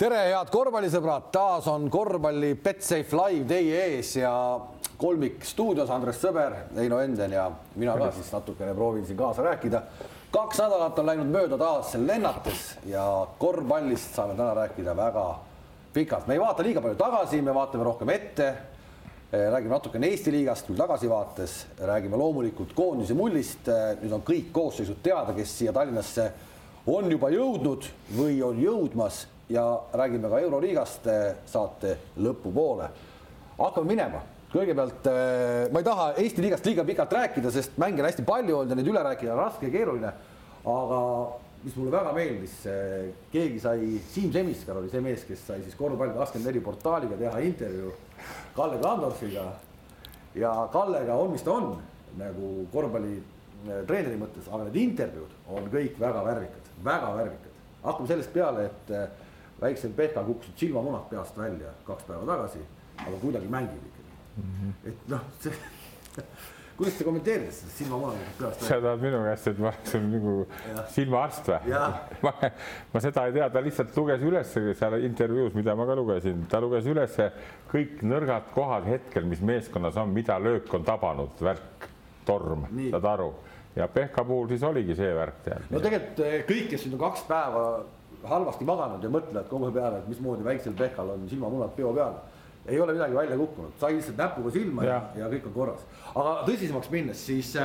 tere, head korvpallisõbrad, taas on korvpalli Betsafe live teie ees ja kolmik stuudios, Andres Sõber, Heino Enden ja mina ka siis natukene proovin siin kaasa rääkida. kaks nädalat on läinud mööda taas lennates ja korvpallist saame täna rääkida väga pikalt. me ei vaata liiga palju tagasi, me vaatame rohkem ette. räägime natukene Eesti liigast küll tagasivaates, räägime loomulikult koondise mullist. nüüd on kõik koosseisud teada, kes siia Tallinnasse on juba jõudnud või on jõudmas ja räägime ka Euroliigast saate lõpupoole. hakkame minema, kõigepealt ma ei taha Eesti liigast liiga pikalt rääkida, sest mänge on hästi palju olnud ja neid üle rääkida on raske ja keeruline. aga mis mulle väga meeldis, keegi sai, Siim Semiskar oli see mees, kes sai siis korvpalli kakskümmend neli portaaliga teha intervjuu Kalle Klandorfiga. ja Kallega on, mis ta on nagu korvpalli treeneri mõttes, aga need intervjuud on kõik väga värvikad, väga värvikad. hakkame sellest peale, et väiksel Pehkal kukkusid silmamunad peast välja kaks päeva tagasi, aga kuidagi mängib ikkagi mm. -hmm. et noh, see kuidas te kommenteerite seda silmamunad peast sa tahad minu käest, et ma oleksin nagu silmaarst või? ma, ma seda ei tea, ta lihtsalt luges üles seal intervjuus, mida ma ka lugesin, ta luges üles kõik nõrgad kohad hetkel, mis meeskonnas on, mida löök on tabanud, värk, torm, saad aru ja Pehka puhul siis oligi see värk tead. no tegelikult kõik, kes nüüd on kaks päeva halvasti maganud ja mõtlevad kogu peale, et mismoodi väiksel Pehkal on silmamunad peo peal. ei ole midagi välja kukkunud, sai lihtsalt näpuga silma ja, ja, ja kõik on korras. aga tõsisemaks minnes, siis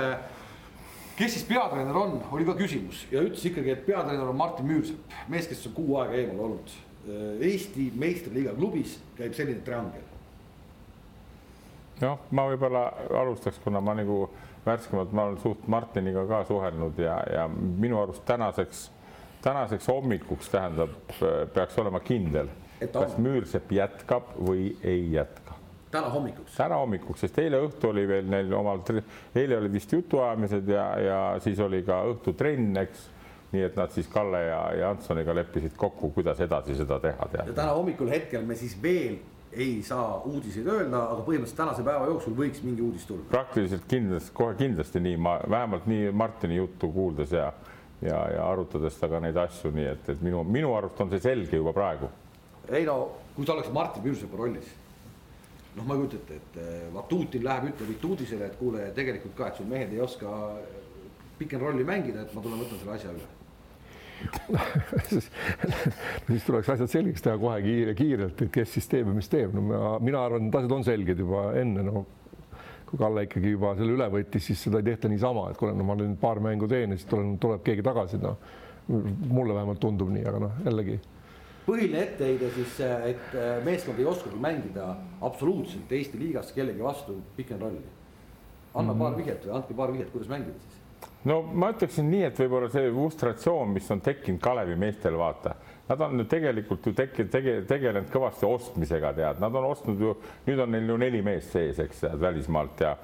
kes siis peatreener on, oli ka küsimus ja ütles ikkagi, et peatreener on Martin Müürsepp, mees, kes on kuu aega eemal olnud. Eesti meistriliiga klubis käib selline triangel. noh, ma võib-olla alustaks, kuna ma nagu värskemalt, ma olen suht Martiniga ka suhelnud ja, ja minu arust tänaseks tänaseks hommikuks tähendab, peaks olema kindel, kas Müürsepp jätkab või ei jätka. täna hommikuks? täna hommikuks, sest eile õhtu oli veel neil omal, eile olid vist jutuajamised ja, ja siis oli ka õhtutrenn, eks. nii et nad siis Kalle ja, ja Antoniga leppisid kokku, kuidas edasi seda teha. ja täna hommikul hetkel me siis veel ei saa uudiseid öelda, aga põhimõtteliselt tänase päeva jooksul võiks mingi uudis tulla. praktiliselt kindlasti, kohe kindlasti nii, ma vähemalt nii Martini juttu kuuldes ja ja, ja arutades temaga neid asju, nii et, et minu, minu arust on see selge juba praegu. ei no, kui sa oleks Martin Müürsepa rollis, noh, ma ei kujuta ette, et Vatutin läheb, ütleb Vituudisele, et kuule, tegelikult ka, et sul mehed ei oska pikem rolli mängida, et ma tulen võtan selle asja üle siis tuleks asjad selgeks teha kohe kiire, kiirelt, et kes siis teeb ja mis teeb, no mina, mina arvan, et asjad on selged juba enne, no kui Kalle ikkagi juba selle üle võttis, siis seda ei tehta niisama, et kuule, no ma nüüd paar mängu teen ja siis tuleb, tuleb keegi tagasi, noh. mulle vähemalt tundub nii, aga noh, jällegi. põhiline etteheide siis, et meeskond ei oskagi mängida absoluutselt Eesti liigas kellegi vastu pikem rolli. anna mm -hmm. paar vihjet või andke paar vihjet, kuidas mängida siis no ma ütleksin nii, et võib-olla see frustratsioon, mis on tekkinud Kalevi meestel, vaata, nad on nüüd tegelikult ju tege, tege, tegelenud kõvasti ostmisega, tead, nad on ostnud ju, nüüd on neil ju neli meest sees, eks välismaalt ja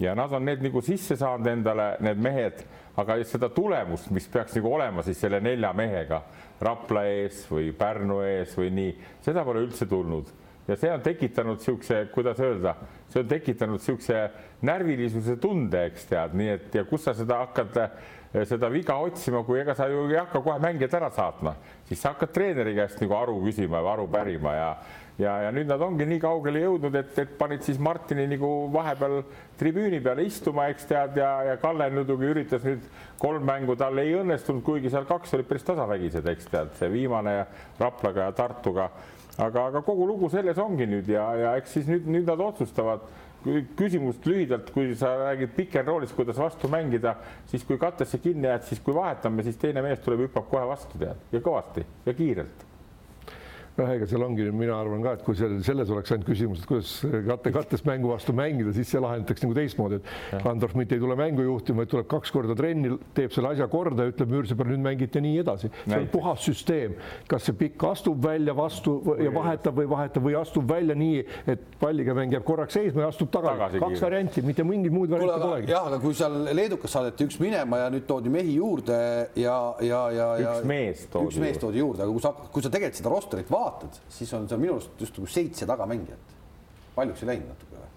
ja nad on need nagu sisse saanud endale, need mehed, aga seda tulemust, mis peaks nagu olema siis selle nelja mehega Rapla ees või Pärnu ees või nii, seda pole üldse tulnud ja see on tekitanud niisuguse, kuidas öelda, see on tekitanud niisuguse närvilisuse tunde, eks tead, nii et ja kus sa seda hakkad, seda viga otsima, kui ega sa ju ei hakka kohe mängijat ära saatma, siis sa hakkad treeneri käest nagu aru küsima või aru pärima ja ja, ja nüüd nad ongi nii kaugele jõudnud, et, et panid siis Martini nagu vahepeal tribüüni peale istuma, eks tead, ja, ja Kalle muidugi üritas nüüd kolm mängu, tal ei õnnestunud, kuigi seal kaks olid päris tasavägised, eks tead, see viimane Raplaga ja Tartuga aga, aga kogu lugu selles ongi nüüd ja, ja eks siis nüüd, nüüd nad otsustavad. küsimust lühidalt, kui sa räägid pikerroolis, kuidas vastu mängida, siis kui katesse kinni jääd, siis kui vahetame, siis teine mees tuleb, hüppab kohe vastu tead ja kõvasti ja kiirelt noh, ega seal ongi, mina arvan ka, et kui seal selles oleks ainult küsimus, et kuidas katte, kattes mängu vastu mängida, siis see lahendatakse nagu teistmoodi, et Andorf mitte ei tule mängu juhtima, vaid tuleb kaks korda trenni, teeb selle asja korda ja ütleb Müürsepäeval nüüd mängite nii edasi. see on puhas süsteem, kas see pikk astub välja vastu ja vahetab või vahetab või astub välja nii, et palliga mäng jääb korraks seisma ja astub tagasi, tagasi. kaks varianti, mitte mingit muud varianti polegi. jah, aga kui seal leedukas saadeti üks minema ja nüüd toodi mehi juurde ja, ja, ja, ja üks mees toodi, üks mees toodi juurde, aga kui sa, kui sa tegelikult seda rosterit vaatad, siis on seal minu arust just nagu seitse tagamängijat. paljuks ei läinud natuke või?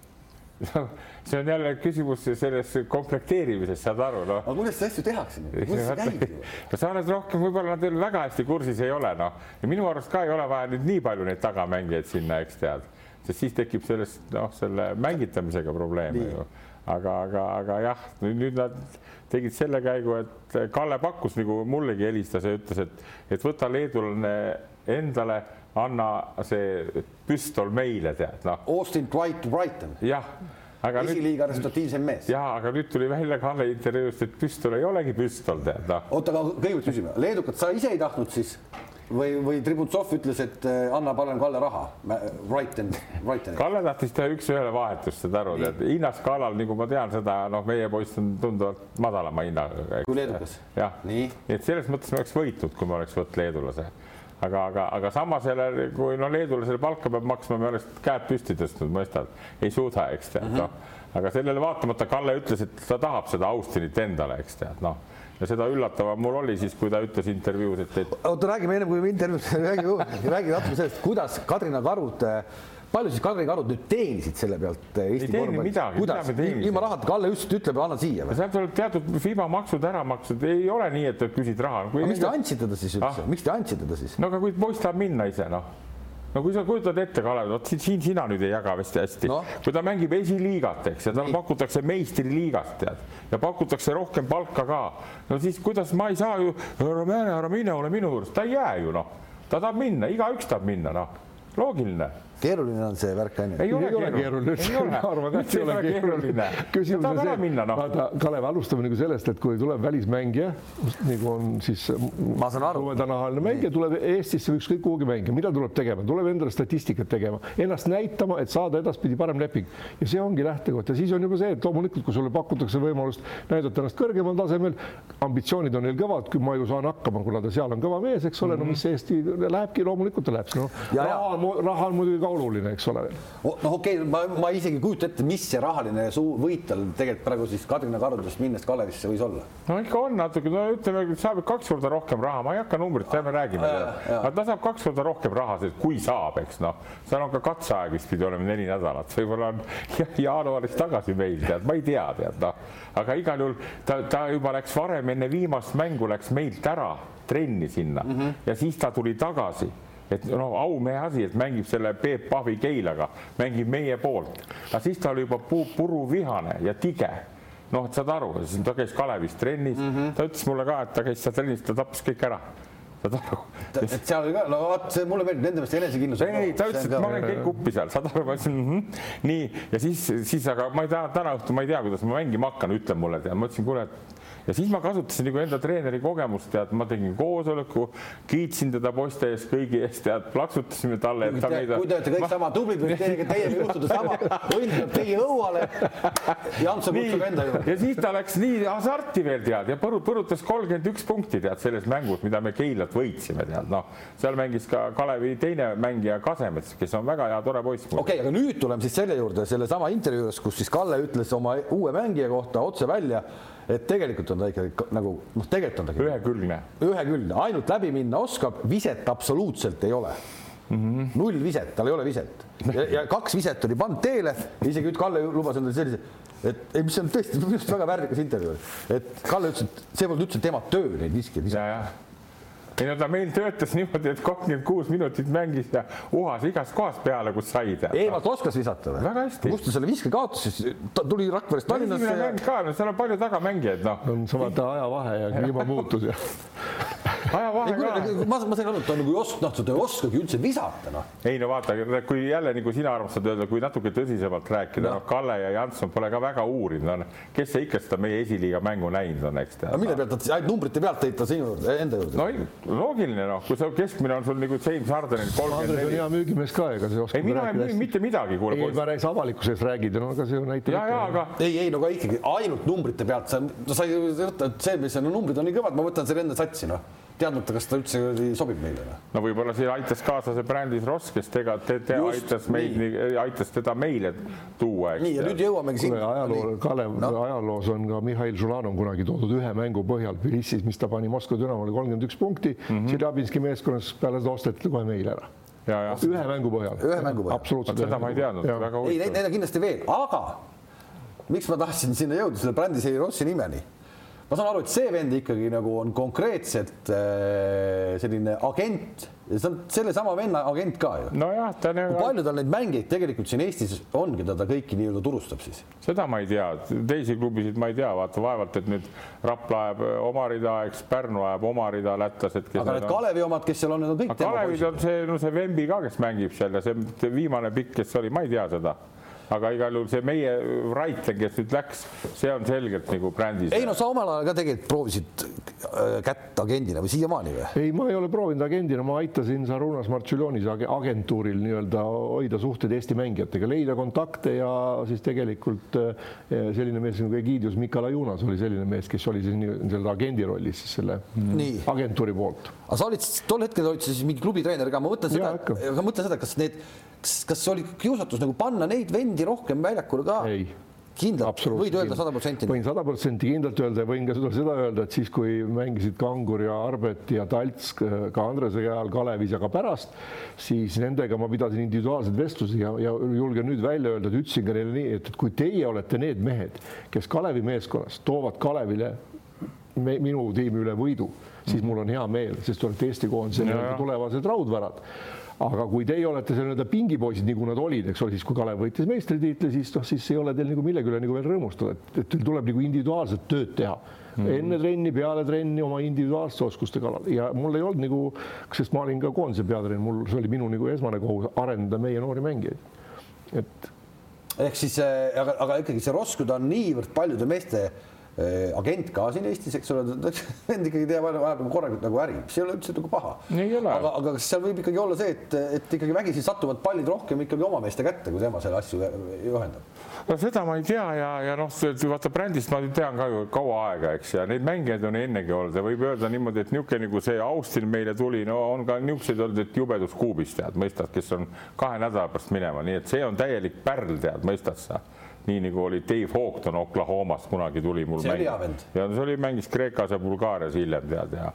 see on jälle küsimus selles komplekteerimises, saad aru, noh. aga kuidas seda asju tehakse nüüd, kuidas see käib? no sa oled rohkem, võib-olla nad veel väga hästi kursis ei ole, noh. ja minu arust ka ei ole vaja nüüd nii palju neid tagamängijaid sinna, eks tead, sest siis tekib sellest, noh, selle mängitamisega probleeme ju. aga, aga, aga jah, nüüd nad tegid selle käigu, et Kalle pakkus nagu mullegi helistas ja ütles, et, et võta leedulane endale anna see püstol meile, tead noh. Austin Dwight Brighton. jah, aga esiliiga resultatiivsem mees. ja, aga nüüd tuli välja Kalle intervjuust, et püstol ei olegi püstol, tead noh. oota, aga kõigepealt küsime, leedukat sa ise ei tahtnud siis või, või Tributsov ütles, et äh, anna parem Kalle raha, Brighton, Brighton. Kalle tahtis teha üks-ühele vahetust, saad aru, tead hinnaskaalal, nagu ma tean seda, noh, meie poiss on tunduvalt madalama hinnaga. kui leedukas? jah, nii et selles mõttes me oleks võitnud, kui me oleks võtnud leedulase aga, aga, aga samas jälle, kui no leedulasele palka peab maksma, me oleks käed püsti tõstnud, mõistad, ei suuda, eks tead mm -hmm. noh, aga sellele vaatamata Kalle ütles, et ta tahab seda Austinit endale, eks tead noh ja seda üllatavam mul oli siis, kui ta ütles intervjuus, et, et. oota, räägime enne kui intervjuus, räägi, räägi natuke sellest, kuidas Kadrina Karut palju siis Kadri Karud nüüd teenisid selle pealt eh, Eesti korvpallis? kuidas, ilma rahata, Kalle just ütleb, anna siia või? sealt tuleb teatud FIBA maksud ära makstud, ei ole nii, et küsid raha. miks te andsite ta siis üldse ah?, miks te andsite ta siis? no aga kui poiss tahab minna ise noh no kui sa kujutad ette, Kalev, vot siin sina nüüd ei jaga vist hästi no., kui ta mängib esiliigat, eks, ja talle pakutakse meistriliigast, tead, ja pakutakse rohkem palka ka, no siis kuidas ma ei saa ju, ära mine, ära mine, ole minu juures, ta ei jää ju noh, ta tahab minna, igaüks tahab minna, noh, loogiline keeruline on see värk, onju. ei ole keeruline, ma arvan, et see ei ole keeruline. küsimus on see, no. vaata, Kalev, alustame nagu sellest, et kui tuleb välismängija, nagu on siis rumedanahaline mängija, tuleb Eestisse või ükskõik kuhugi mängima, mida tuleb tegema, tuleb endale statistikat tegema, ennast näitama, et saada edaspidi parem leping. Ja see ongi lähtekoht. Ja siis on juba see, et loomulikult, kui sulle pakutakse võimalust näidata ennast kõrgemal tasemel, ambitsioonid on neil kõvad, kui ma ju saan hakkama, kuna ta seal on kõva mees, eks ole. Mm, -hmm. no mis Eesti lähebki, loomulikult ta läheb, noh, raha, raha on muidugi ka oluline, eks ole. noh, okei okay,, ma, ma isegi ei kujuta ette, mis see rahaline suu võit tal tegelikult praegu siis Kadrina karudest minnes Kalevisse võis olla. no ikka on natuke, no ütleme, saab kaks korda rohkem raha, ma ei hakka numbrit, ärme räägime. aga ta saab kaks korda rohkem raha, kui saab, eks noh, seal on ka katseaeg vist pidi olema neli nädalat, võib-olla on jaanuaris tagasi meil tead, ma ei tea, tead noh, aga igal juhul ta, ta juba läks varem enne viimast mängu läks meilt ära trenni sinna mm -hmm. ja siis ta tuli tagasi et no aumehe asi, et mängib selle Peep Pahvi Keilaga, mängib meie poolt, aga siis ta oli juba puu, puruvihane ja tige noh, et saad aru, ta käis Kalevis trennis mm, -hmm. ta ütles mulle ka, et ta käis seal trennis, ta tappis kõik ära saad aru? et seal oli ka, no vot, see mulle meeldib nende meelest enesekindlus. ei, ei, ta ütles, et ma olen kõik uppi seal, saad aru, ma ütlesin mm -hmm. nii ja siis, siis aga ma ei tea, täna õhtul ma ei tea, kuidas ma mängima hakkan, ütle mulle, tead, ma ütlesin, kuule, et ja siis ma kasutasin nagu enda treeneri kogemust, tead, ma tegin koosoleku, kiitsin teda poiste ees kõigi ees, tead, plaksutasime talle. kui te, olete kõik ma... sama tublid, võib teiega, teiega juhtuda sama, õnn tuleb teie õuale. Jantso kutsub enda juurde. ja siis ta läks nii hasarti veel tead ja põru, põrutas kolmkümmend üks punkti tead selles mängus, mida me Keilat võitsime, tead noh, seal mängis ka Kalevi teine mängija Kasemets, kes on väga hea, tore poiss. okei okay,, aga nüüd tuleme siis selle juurde, sellesama intervjuu juures, kus siis Kalle ütles oma uue mängija kohta otse välja et tegelikult on ta ikkagi nagu noh, tegelikult on ta ühekülgne, ühekülgne, ainult läbi minna oskab, viset absoluutselt ei ole. Mm. -hmm. null viset, tal ei ole viset. Ja, ja kaks viset oli pannud teele, isegi nüüd Kalle lubas endale sellise, et ei, mis on tõesti minu arust väga värvikas intervjuu, et Kalle ütles, et see polnud üldse tema töö neid viskeid visata ei no ta meil töötas niimoodi, et kolmkümmend kuus minutit mängis ja uhas igast kohast peale, kus sai. Eemalt oskas visata või? väga hästi. kust ta selle viske kaotas siis? ta tuli Rakverest Tallinnasse. esimene mäng ka, no seal on palju tagamängijaid, noh. on samade ajavahe ja kliimamuutus ja. ma, ma sain aru, et ta nagu ei oska, noh, ta ei oskagi üldse visata, noh. ei no vaata, kui jälle nagu sina armastad öelda, kui natuke tõsisemalt rääkida no., noh, Kalle ja Janson pole ka väga uurinud, no kes see ikka seda meie esiliiga mängu näinud on, eks tead. mille pealt, ainult numbrite pealt tõid ta sinu juurde, enda juurde? no loogiline noh, kui sa keskmine on sul nagu James Hardenil kolmkümmend neli. hea müügimees ka, ega see oskab. ei, mina ei müü mitte midagi, kuule. ei, ma räägin avalikkuse ees räägid, no aga see ju näitab. ja, ja, aga. ei, ei, no aga ikkagi ainult numbrite pealt sa, sa ei võta, et see, mis on numbrid on nii kõvad, ma võtan selle enda satsi, noh teadmata, kas ta üldse sobib meile. Noh. no võib-olla siin aitas kaasa see Brandis Ross, kes tega te, te Just, aitas meid, aitas teda meile tuua. nii ja nüüd jõuamegi sinna. ajaloo, Kalev no., ajaloos on ka Mihhail Žulanov kunagi toodud ühe mängu põhjal Tbilisis, mis ta pani Moskva Dünamole kolmkümmend üks punkti mm -hmm., Tšeljabinski meeskonnas peale seda osteti kohe meile ära ühe mängu põhjal. ühe mängu põhjal. absoluutselt. seda ma ei teadnud, väga huvitav. ei, neid, neid on kindlasti veel, aga miks ma tahtsin sinna jõuda selle brändi Rossi nimeni ma saan aru, et see vend ikkagi nagu on konkreetselt äh, selline agent see on sellesama venna agent ka ju. nojah, ta on. kui palju tal neid mängijaid tegelikult siin Eestis on, keda ta kõiki nii-öelda turustab siis? seda ma ei tea, teisi klubisid ma ei tea, vaata vaevalt, et nüüd Rapla ajab oma rida, eks Pärnu ajab oma rida, lätlased. aga need Kalevi omad, kes seal on, need on kõik. Kalevis on see, no see Vembi ka, kes mängib seal ja see viimane pikk, kes oli, ma ei tea seda aga igal juhul see meie Raitlen, kes nüüd läks, see on selgelt nagu brändis. ei no sa omal ajal ka tegelikult proovisid äh, kätt agendina või siiamaani või? ei, ma ei ole proovinud agendina, ma aitasin Sarunas Martšuljonis agentuuril nii-öelda hoida suhteid Eesti mängijatega, leida kontakte ja siis tegelikult äh, selline mees nagu Egidius Mikalajunas oli selline mees, kes oli siis nii-öelda agendi rollis siis selle nii. agentuuri poolt. aga sa olid tol hetkel olid siis mingi klubitreener ka, ma mõtlen seda, ma mõtlen seda, kas need kas, kas oli kiusatus nagu panna neid vendi rohkem väljakule ka? ei. Kindlalt, võid öelda sada protsenti? võin sada protsenti kindlalt öelda ja võin ka seda, seda öelda, et siis, kui mängisid Kangur ja Arbet ja Talts ka Andrese all Kalevis ja ka pärast, siis nendega ma pidasin individuaalseid vestlusi ja, ja julgen nüüd välja öelda, et ütlesin ka neile nii, et, kui teie olete need mehed, kes Kalevi meeskonnas toovad Kalevile me, minu tiimi üle võidu, siis mul on hea meel, sest te olete Eesti koondise tulevased raudvärad aga kui teie olete seal nii-öelda pingipoisid, nagu nad olid, eks ole, siis kui Kalev võitis meistritiitli, siis noh, siis ei ole teil nagu millegi üle nagu veel rõõmustada, et, et teil tuleb nagu individuaalset tööd teha mm. -hmm. enne trenni, peale trenni oma individuaalsete oskuste kallal ja mul ei olnud nagu, sest ma olin ka koondise peatreener, mul, see oli minu nagu esmane kohus arendada meie noori mängijaid. et. ehk siis, äh, aga, aga ikkagi see Roskud on niivõrd paljude meeste agent ka siin Eestis, eks ole, vend ikkagi teeb ajab nagu korralikult nagu äri, mis ei ole üldse nagu paha. aga, aga kas seal võib ikkagi olla see, et, et ikkagi vägisi satuvad pallid rohkem ikkagi oma meeste kätte, kui tema selle asju juhendab? no seda ma ei tea ja, ja noh, vaata brändist ma tean ka ju kaua aega, eks, ja neid mängijaid on ennegi olnud ja võib öelda niimoodi, et niisugune nagu see Austin meile tuli, no on ka niisuguseid olnud, et jubedus kuubis tead, mõistad, kes on kahe nädala pärast minema, nii et see on täielik pärl, tead, mõistad sa nii nagu oli Dave Houghton Oklahomast kunagi tuli mul. see oli hea vend. ja see oli, mängis Kreekas ja Bulgaarias hiljem tead ja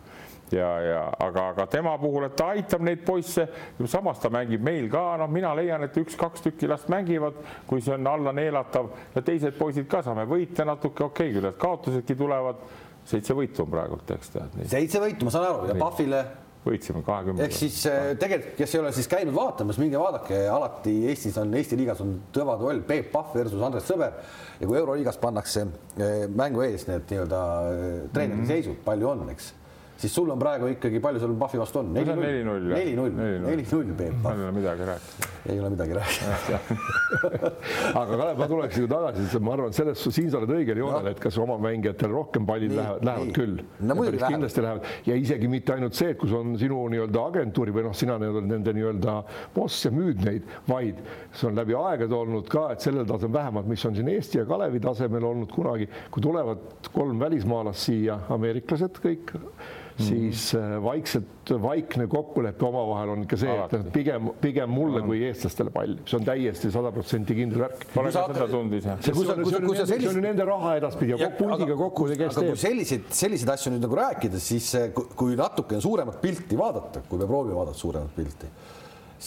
ja, ja aga, aga tema puhul, et ta aitab neid poisse, samas ta mängib meil ka, noh, mina leian, et üks-kaks tükki las mängivad, kui see on alla neelatav ja teised poisid ka saame võita natuke, okei okay, küll, et kaotusedki tulevad, seitse võitu on praegult, eks tead. seitse võitu, ma saan aru ja Pahvile võitsime kahekümne. ehk siis äh, tegelikult, kes ei ole siis käinud vaatamas, minge vaadake, alati Eestis on, Eesti liigas on kõva duell Peep Pahv versus Andres Sõber ja kui Euroliigas pannakse äh, mängu ees need nii-öelda äh, treeneri mm -hmm. seisud, palju on, eks siis sul on praegu ikkagi, palju sul Pahvi vastu on? neli-null. neli-null, neli-null, Peep. ei ole midagi rääkida. ei ole midagi rääkida aga Kalev, ma tuleks ju tagasi, sest ma arvan, selles, siin sa oled õigel joonel no., et kas oma mängijatel rohkem pallid nii, lähevad, lähevad nii. küll no,. kindlasti lähevad ja isegi mitte ainult see, et kus on sinu nii-öelda agentuuri või noh, sina oled nende nii-öelda boss ja müüd neid, vaid see on läbi aegade olnud ka, et sellel tasemel vähemalt, mis on siin Eesti ja Kalevi tasemel olnud kunagi, kui tulevad kolm välismaalast siia, ameeriklased kõik siis äh, vaikselt, vaikne kokkulepe omavahel on ikka see, et pigem, pigem mulle kui eestlastele pall, see on täiesti sada protsenti kindel värk. Pole ka seda tundis jah. see on ju nende raha edaspidi ja pundiga kokku see kes teeb. selliseid, selliseid asju nüüd nagu rääkida, siis äh, kui natukene suuremat pilti vaadata, kui me proovime vaadata suuremat pilti,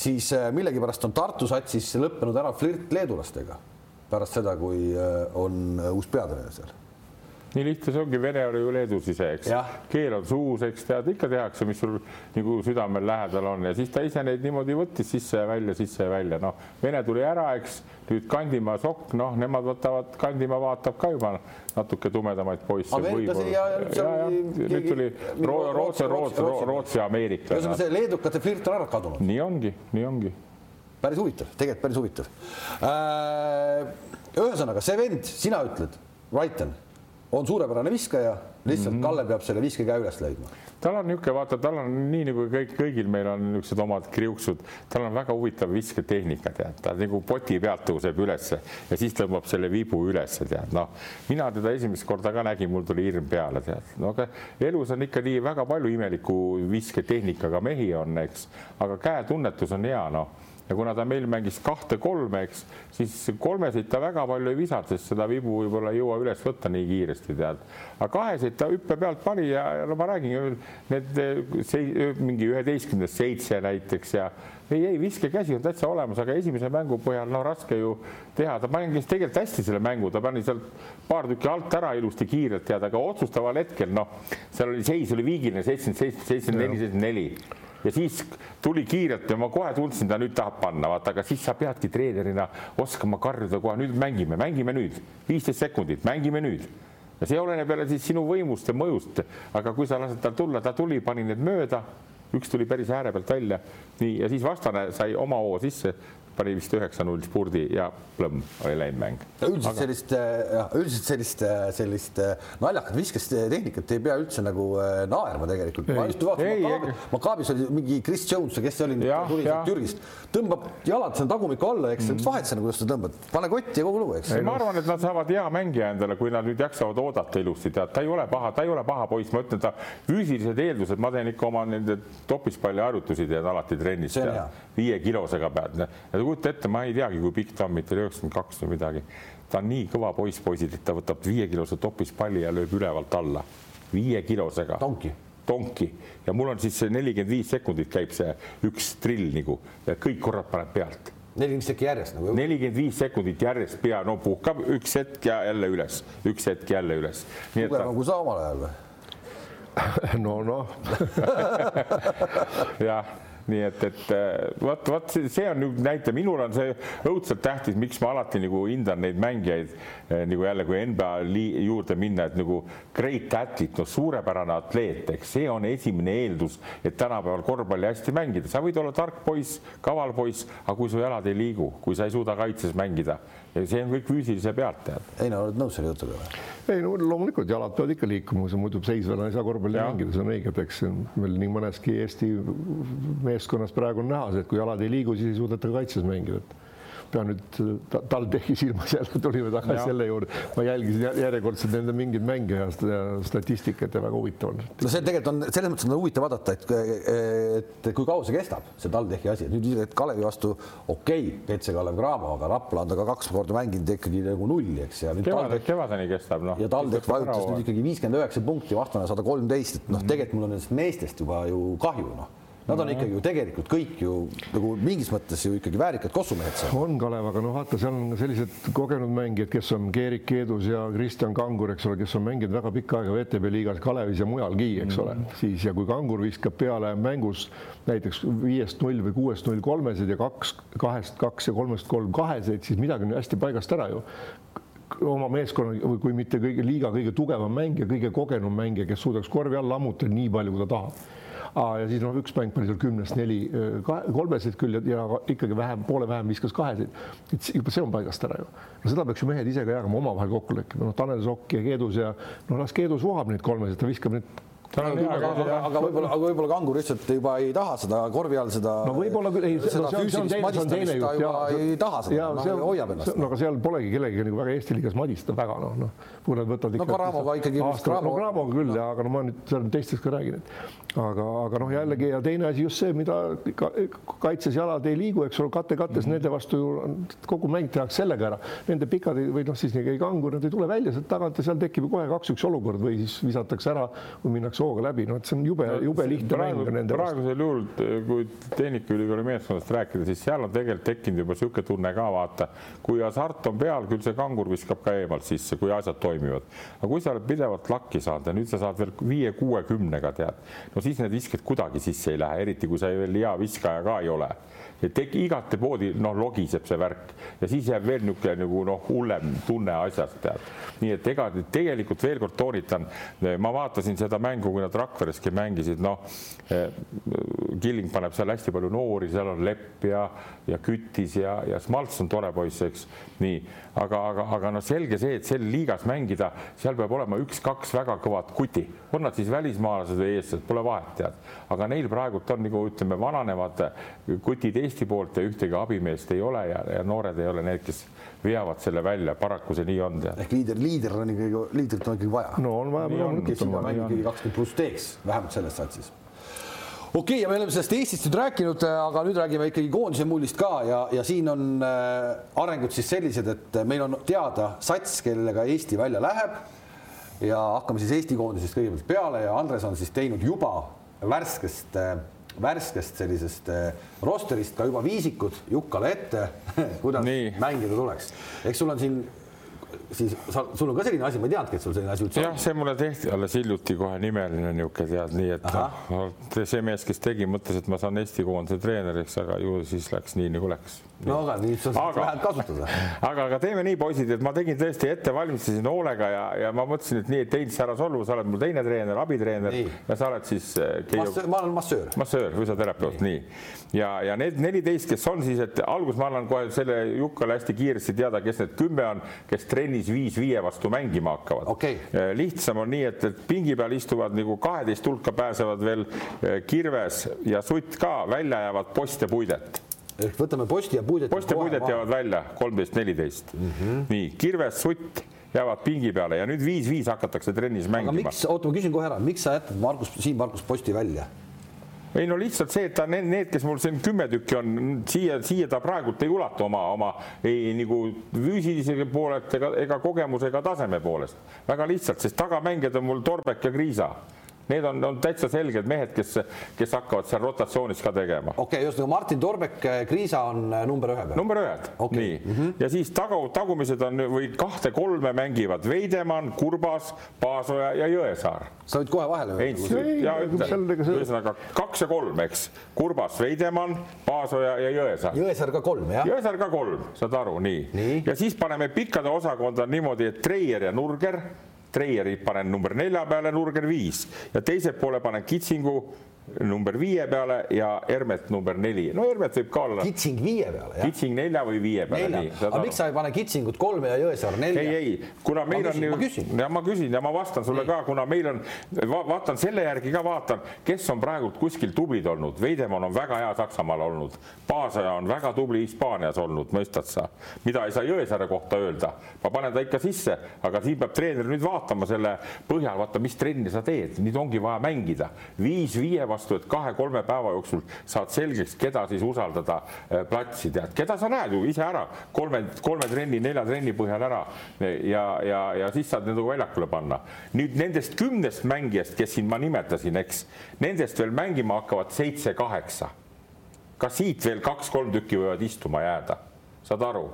siis äh, millegipärast on Tartu satsis lõppenud ära flirt leedulastega pärast seda, kui on uus peatreener seal nii lihtne see ongi, Vene oli ju Leedus ise, eks. keel on suus, eks tead, ikka tehakse, mis sul nagu südamel lähedal on ja siis ta ise neid niimoodi võttis sisse ja välja, sisse ja välja, noh, Vene tuli ära, eks, nüüd Kandimaa sokk, noh, nemad võtavad, Kandimaa vaatab ka juba natuke tumedamaid poisse. nüüd tuli Rootsi, Rootsi, Rootsi, Ameerika. ühesõnaga see leedukate flirt on ära kadunud. nii ongi, nii ongi. päris huvitav, tegelikult päris huvitav. Äh, ühesõnaga see vend, sina ütled, Raiten on suurepärane viskaja, lihtsalt mm -hmm. Kalle peab selle viskekäe üles leidma. tal on niisugune, vaata, tal on nii nagu kõik, kõigil meil on niisugused omad kriuksud, tal on väga huvitav visketehnika, tead, ta nagu poti pealt tõuseb ülesse ja siis tõmbab selle vibu ülesse, tead, noh, mina teda esimest korda ka nägin, mul tuli hirm peale, tead, no aga elus on ikka nii väga palju imeliku visketehnikaga mehi on, eks, aga käetunnetus on hea, noh ja kuna ta meil mängis kahte-kolme, eks, siis kolmeseid ta väga palju ei visanud, sest seda vibu võib-olla ei jõua üles võtta nii kiiresti, tead. aga kaheseid ta hüppe pealt pani ja, ja no ma räägin, need see, mingi üheteistkümnest seitse näiteks ja ei, ei viskekäsi on täitsa olemas, aga esimese mängu põhjal no raske ju teha, ta mängis tegelikult hästi selle mängu, ta pani sealt paar tükki alt ära ilusti kiirelt tead, aga otsustaval hetkel noh, seal oli seis oli viigiline seitsekümmend seitse, seitsekümmend neli, seitsekümmend neli ja siis tuli kiirelt ja ma kohe tundsin, ta nüüd tahab panna, vaata, aga siis sa peadki treenerina oskama karjuda kohe, nüüd mängime, mängime nüüd, viisteist sekundit, mängime nüüd. Ja see oleneb jälle siis sinu võimust ja mõjust, aga kui sa lased tal tulla, ta tuli, pani need mööda. Üks tuli päris ääre pealt välja, nii ja siis vastane sai oma hoo sisse, pani vist üheksa-null spurdi ja plõmm oli läinud mäng. üldiselt Aga... sellist, jah, üldiselt sellist, sellist naljakat viskestehnikat ei pea üldse nagu naerma tegelikult. ma just vaatasin, Makaabis oli mingi Chris Jones, kes see oli, tuli sealt Türgist, tõmbab jalad seal tagumikku alla, eks mm., vahet sa nagu just tõmbad, pane kotti ja kogu lugu, eks. ma arvan, et nad saavad hea mängija endale, kui nad nüüd jaksavad oodata ilusti, tead, ta ei ole paha, ta ei ole paha poiss, ma ütlen, ta füüsilised eeldused, ma teen ikka oma nende topispalli harjutusi teen alati trennis, viie kilosega pead kujuta ette, ma ei teagi, kui pikk ta on, mitte üheksakümmend kaks või midagi. ta on nii kõva poiss, poisid, et ta võtab viiekilose topispalli ja lööb ülevalt alla, viiekilosega. tonki tonki ja mul on siis see nelikümmend viis sekundit käib see üks trill nagu ja kõik korrad paneb pealt. nelikümmend sekki järjest nagu? nelikümmend viis sekundit järjest pea, no puhkab üks hetk ja jälle üles, üks hetk jälle üles. tugevam ta... kui sa omal ajal või? no noh jah nii et, et äh, vot, vot see on nüüd näite, minul on see õudselt tähtis, miks ma alati nagu hindan neid mängijaid äh, nagu jälle, kui NBA juurde minna, et nagu great athlete, no suurepärane atleet, eks see on esimene eeldus, et tänapäeval korvpalli hästi mängida, sa võid olla tark poiss, kaval poiss, aga kui su jalad ei liigu, kui sa ei suuda kaitses mängida ja see on kõik füüsilise pealt tead. ei no oled nõus selle jutuga või? ei no loomulikult jalad peavad ikka liikuma, muidu seisvana ei saa korvpalli mängida, see on õige, et eks meil nii mõneski Eesti meeskonnas praegu on näha see, et kui jalad ei liigu, siis ei suudeta kaitses mängida, et pean nüüd TalTechi silmas jälle tulime tagasi ja. selle juurde, ma jälgisin järjekordselt nende mingeid mänge ja statistikat ja väga huvitav on. no see tegelikult on selles mõttes on huvitav vaadata, et, et kui kaua see kestab, see TalTechi asi, nüüd et Kalevi vastu okei okay,, PC Kalev Cramo, aga Rapla on ta ka kaks korda mänginud ikkagi nagu nulli, eks. kevadeni, kevadeni kestab noh. ja TalTech vajutas nüüd ikkagi viiskümmend üheksa punkti, vastane sada kolmteist, et noh, tegelikult mul on nendest meestest juba ju kahju noh Nad on ikkagi ju tegelikult kõik ju nagu mingis mõttes ju ikkagi väärikad kossumehed seal. on Kalev, aga noh, vaata, seal on sellised kogenud mängijad, kes on Keerik Keedus ja Kristjan Kangur, eks ole, kes on mänginud väga pikka aega VTB liigas Kalevis ja mujalgi, eks ole mm., siis ja kui Kangur viskab peale mängus näiteks viiest null või kuuest null kolmeseid ja kaks, kahest kaks ja kolmest kolm kaheseid, siis midagi on hästi paigast ära ju oma meeskonna või kui mitte kõige liiga kõige tugevam mängija, kõige kogenum mängija, kes suudaks korvi all lammutada nii palju, kui ta tahab ja siis noh, üks mäng pani seal kümnest neli kolmeseid küll ja, ja ikkagi vähem, poole vähem viskas kaheseid. et juba see on paigast ära ju. no seda peaks ju mehed ise ka jagama, omavahel kokku leppima, noh, Tanel Sokk ja Keedus ja noh, las Keedus vohab neid kolmesid, ta viskab neid aga, aga, aga võib-olla, aga võib-olla kangur lihtsalt juba ei taha seda korvi all seda. no võib-olla küll, ei, seda no, füüsilist madistamist ta juba ei taha seda, noh, hoiab ennast. no aga seal polegi kellegagi nagu väga Eesti liigas madistada väga noh, noh, kui nad võtavad ikka. no Caramoga ikkagi. no Caramoga küll ja, aga no ma nüüd teistest ka räägin, et aga, aga noh, jällegi ja teine asi just see, mida kaitses jalad ei liigu, eks ole, kate kattes mm -hmm. nende vastu ju kogu mäng tehakse sellega ära, nende pikad või noh, siis ei kangur, nad ei tule välja sealt tagant ja seal tekib ju kohe kaks-üks olukord või siis visatakse ära või minnakse hooga läbi, no et see on jube no,, jube lihtne praegu, mäng nende praegusel juhul, kui Tehnikaülikooli meeskonnast rääkida, siis seal on tegelikult tekkinud juba niisugune tunne ka vaata, kui hasart on peal, küll see kangur viskab ka eemalt sisse, kui asjad toimivad. Aga kui sa oled pidevalt lakki saanud ja nüüd sa saad veel viie-kuuekümnega tead, no siis need visked kuidagi sisse ei lähe, eriti kui sa veel hea viskaja ka ei ole. Et igate poodi noh, logiseb see värk ja siis jääb veel niisugune nagu noh, hullem tunne asjast tead. nii et ega tegelikult veel kord toonitan, ma vaatasin seda mängu, kui nad Rakvereski mängisid, noh eh, Killing paneb seal hästi palju noori, seal on Lepp ja, ja Kütis ja, ja Smalts on tore poiss, eks. Nii, aga, aga, aga noh, selge see, et sel liigas mängida, seal peab olema üks-kaks väga kõvat kuti, on nad siis välismaalased või eestlased, pole vahet, tead, aga neil praegult on nagu ütleme, vananevad kutid Eesti poolt ja ühtegi abimeest ei ole ja, ja noored ei ole need, kes veavad selle välja, paraku see nii on. ehk liider, liider on ikkagi, liidrit on ikkagi vaja. no on vaja. kes juba mängib ikkagi kakskümmend pluss teeks, vähemalt selles satsis okei okay,, ja me oleme sellest Eestist nüüd rääkinud, aga nüüd räägime ikkagi koondise mullist ka ja, ja siin on äh, arengud siis sellised, et meil on teada sats, kellega Eesti välja läheb. ja hakkame siis Eesti koondisest kõigepealt peale ja Andres on siis teinud juba värskest äh, värskest sellisest äh, rosterist ka juba viisikud Jukkale ette kuidas Nii. mängida tuleks. eks sul on siin siis sa, sul on ka selline asi, ma ei teadnudki, et sul selline asi üldse on. jah, see mulle tehti alles hiljuti kohe nimeline niisugune tead, nii et noh, see mees, kes tegi, mõtles, et ma saan Eesti koondise treeneriks, aga ju siis läks nii nagu läks. No aga nii sa saad vähe kasutada. aga, aga teeme nii, poisid, et ma tegin tõesti ette, valmistasin hoolega ja, ja ma mõtlesin, et nii, et Heinz, ära solvu, sa oled mul teine treener, abitreener nii. ja sa oled siis äh, Keiu.... ma olen massöör. massöör, füsioterapeut, nii. ja, ja need neliteist, kes on siis, et alguses ma annan kohe selle Jukkale hästi kiiresti teada, kes need kümme on, kes trennis viis viie vastu mängima hakkavad okay.. Äh, lihtsam on nii, et, et pingi peal istuvad nagu kaheteist hulka pääsevad veel äh, Kirves ja Sutt ka, välja jäävad Post ja Puidet ehk võtame Posti ja Puidet. Post ja Puidet jäävad välja kolmteist, neliteist. Mhm. nii, Kirves, Sutt jäävad pingi peale ja nüüd viis-viis hakatakse trennis mängima. aga miks, oota, ma küsin kohe ära, miks sa jätad Margus, Siim-Margus Posti välja? ei no lihtsalt see, et ta need, need, kes mul siin kümme tükki on, siia, siia ta praegult ei ulatu oma, oma ei nagu füüsilise poolelt ega, ega kogemuse ega taseme poolest. väga lihtsalt, sest tagamängijad on mul Torbek ja Kriisa Need on, on täitsa selged mehed, kes, kes hakkavad seal rotatsioonis ka tegema. okei okay,, ühesõnaga Martin Torbek, Kriisa on äh, number ühe peal. number ühed okay., nii mm. -hmm. ja siis tagu, tagumised on või kahte-kolme mängivad Veidemann, Kurbas, Paasoja ja Jõesaar. sa võid kohe vahele öelda. ühesõnaga kaks ja kolm, eks. Kurbas, Veidemann, Paasoja ja Jõesaar. Jõesaar ka kolm, jah? Jõesaar ka kolm, saad aru, nii, nii.. ja siis paneme pikkade osakonda niimoodi, et Treier ja Nurger Treieri panen number nelja peale, Nurger viis. Ja teise poole panen Kitsingu number viie peale ja Hermet number neli. no Hermet võib ka olla. Kitsing viie peale, jah? Kitsing nelja või viie peale. aga miks sa ei pane Kitsingut kolme ja Jõesaar nelja? ei, ei, kuna meil ma küsin, on ju, ja ma küsin ja ma vastan sulle nii. ka, kuna meil on va, vaatan selle järgi ka vaatan, kes on praegult kuskil tublid olnud. Veidemann on väga hea Saksamaal olnud, Paasaja on väga tubli Hispaanias olnud, mõistad sa, mida ei saa Jõesaare kohta öelda. ma panen ta ikka sisse, aga siin peab treener nüüd vaatama selle põhjal, vaata, mis trenni sa teed, nüüd ongi vaja mängida viis viie vastu, et kahe-kolme päeva jooksul saad selgeks, keda siis usaldada äh, platsi, tead, keda sa näed ju ise ära kolme, kolme trenni, nelja trenni põhjal ära ja, ja, ja siis saad nendega väljakule panna. nüüd nendest kümnest mängijast, kes siin ma nimetasin, eks, nendest veel mängima hakkavad seitse-kaheksa. ka siit veel kaks-kolm tükki võivad istuma jääda, saad aru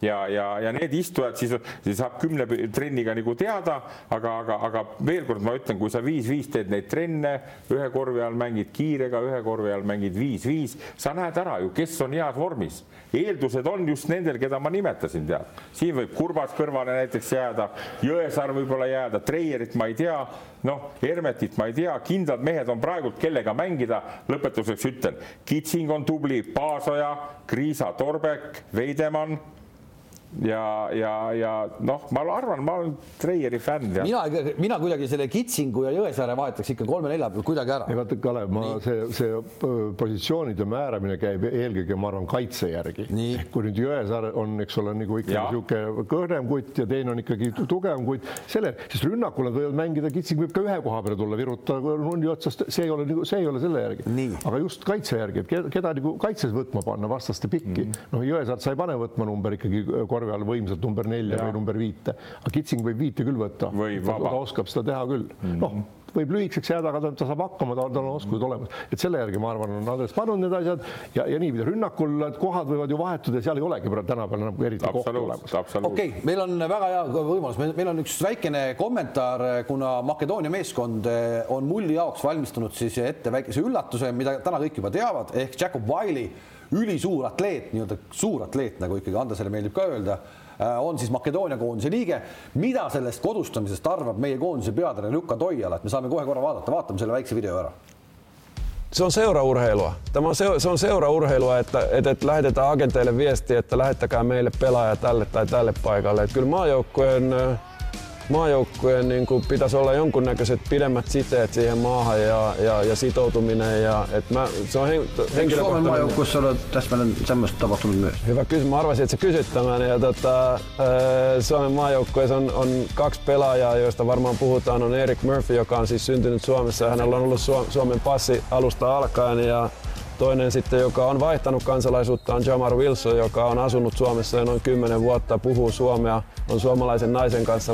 ja, ja, ja need istujad siis, siis saab kümne trenniga nagu teada, aga, aga, aga veel kord ma ütlen, kui sa viis-viis teed neid trenne, ühe korvi all mängid kiirega, ühe korvi all mängid viis-viis, sa näed ära ju, kes on heas vormis. eeldused on just nendel, keda ma nimetasin, tead. siin võib Kurbas kõrvale näiteks jääda, Jõesaar võib-olla jääda, Treierit ma ei tea, noh, Hermetit ma ei tea, kindlad mehed on praegult, kellega mängida. lõpetuseks ütlen, Kitsing on tubli, Paasoja, Kriisa, Torbek, Veidemann ja, ja, ja noh, ma arvan, ma olen Treieri fänn. mina, mina kuidagi selle Kitsingu ja Jõesaare vahetaks ikka kolme-nelja peal kuidagi ära. ei vaata, Kalev, ma Nii. see, see positsioonide määramine käib eelkõige, ma arvan, kaitse järgi. kui nüüd Jõesaar on, eks ole, nagu ikka niisugune kõrgem kutt ja teine on ikkagi tugevam kutt, selle, sest rünnakul nad võivad mängida, Kitsing võib ka ühe koha peale tulla, virutada rundi otsast, see ei ole nagu, see ei ole selle järgi. aga just kaitse järgi, et keda, keda nagu kaitses võtma panna vastaste pikki mm. -hmm. noh, Jõesaart sa ei pane võtma number ikkagi korvi all võimsalt number nelja ja. või number viite, aga Kitsing võib viite küll võtta, ta, ta oskab seda teha küll. Mm. -hmm. noh võib lühikeseks jääda, aga ta, ta saab hakkama, tal on oskused olemas, et selle järgi ma arvan, on Andres pannud need asjad ja, ja niipidi rünnakul kohad võivad ju vahetuda, seal ei olegi tänapäeval enam eriti kohta olemas. okei okay,, meil on väga hea võimalus, meil on üks väikene kommentaar, kuna Makedoonia meeskond eh, on mulli jaoks valmistunud siis ette väikese üllatuse, mida täna kõik juba teavad, ehk Jakob Wiley ülisuur atleet, nii-öelda suur atleet, nagu ikkagi Andresele meeldib ka öelda, äh, on siis Makedoonia koondise liige. mida sellest kodustamisest arvab meie koondise peatreener Jukka Toiala, et me saame kohe korra vaadata, vaatame selle väikse video ära se on seuraurheilua. Tämä se, se on seuraurheilua, että, että, että lähetetään agenteille viesti, että lähettäkää meille pelaaja tälle tai tälle paikalle. Että kyllä maajoukkueen maajoukkueen niin kuin pitäisi olla jonkunnäköiset pidemmät siteet siihen maahan ja, ja, ja sitoutuminen. Ja, et mä, se on hen, henkilökohtainen. Suomen maajoukkueessa on täsmälleen semmoista tapahtunut myös? Hyvä kysymys. Mä arvasin, että sä kysyt tämän. Ja tota, Suomen maajoukkueessa on, on kaksi pelaajaa, joista varmaan puhutaan. On Erik Murphy, joka on siis syntynyt Suomessa ja hänellä on ollut Suomen passi alusta alkaen. Ja Toinen sitten, joka on vaihtanut kansalaisuutta, on Jamar Wilson, joka on asunut Suomessa jo noin 10 vuotta, puhuu suomea, on suomalaisen naisen kanssa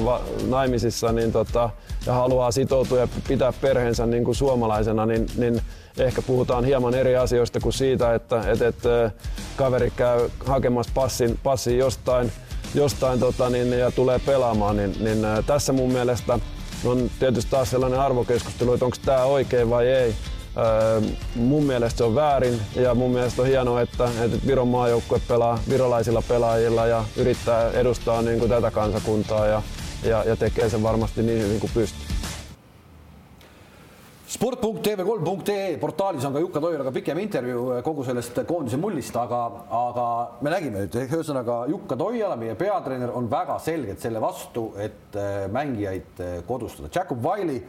naimisissa niin tota, ja haluaa sitoutua ja pitää perheensä niin kuin suomalaisena, niin, niin ehkä puhutaan hieman eri asioista kuin siitä, että, että, että kaveri käy hakemassa passin, passin jostain, jostain tota, niin, ja tulee pelaamaan, niin, niin tässä mun mielestä on tietysti taas sellainen arvokeskustelu, että onko tämä oikein vai ei. Mun mielestä se on väärin ja mun mielestä on hienoa, että, että Viron maajoukkue pelaa virolaisilla pelaajilla ja yrittää edustaa niin kuin tätä kansakuntaa ja, ja, ja tekee sen varmasti niin hyvin kuin pystyy. sport.tv3.ee portaalis on ka Jukka Toilaga pikem intervjuu kogu sellest koondise mullist, aga, aga me nägime nüüd, ühesõnaga Jukka Toiala, meie peatreener, on väga selgelt selle vastu, et mängijaid kodustada. Jakob Wiley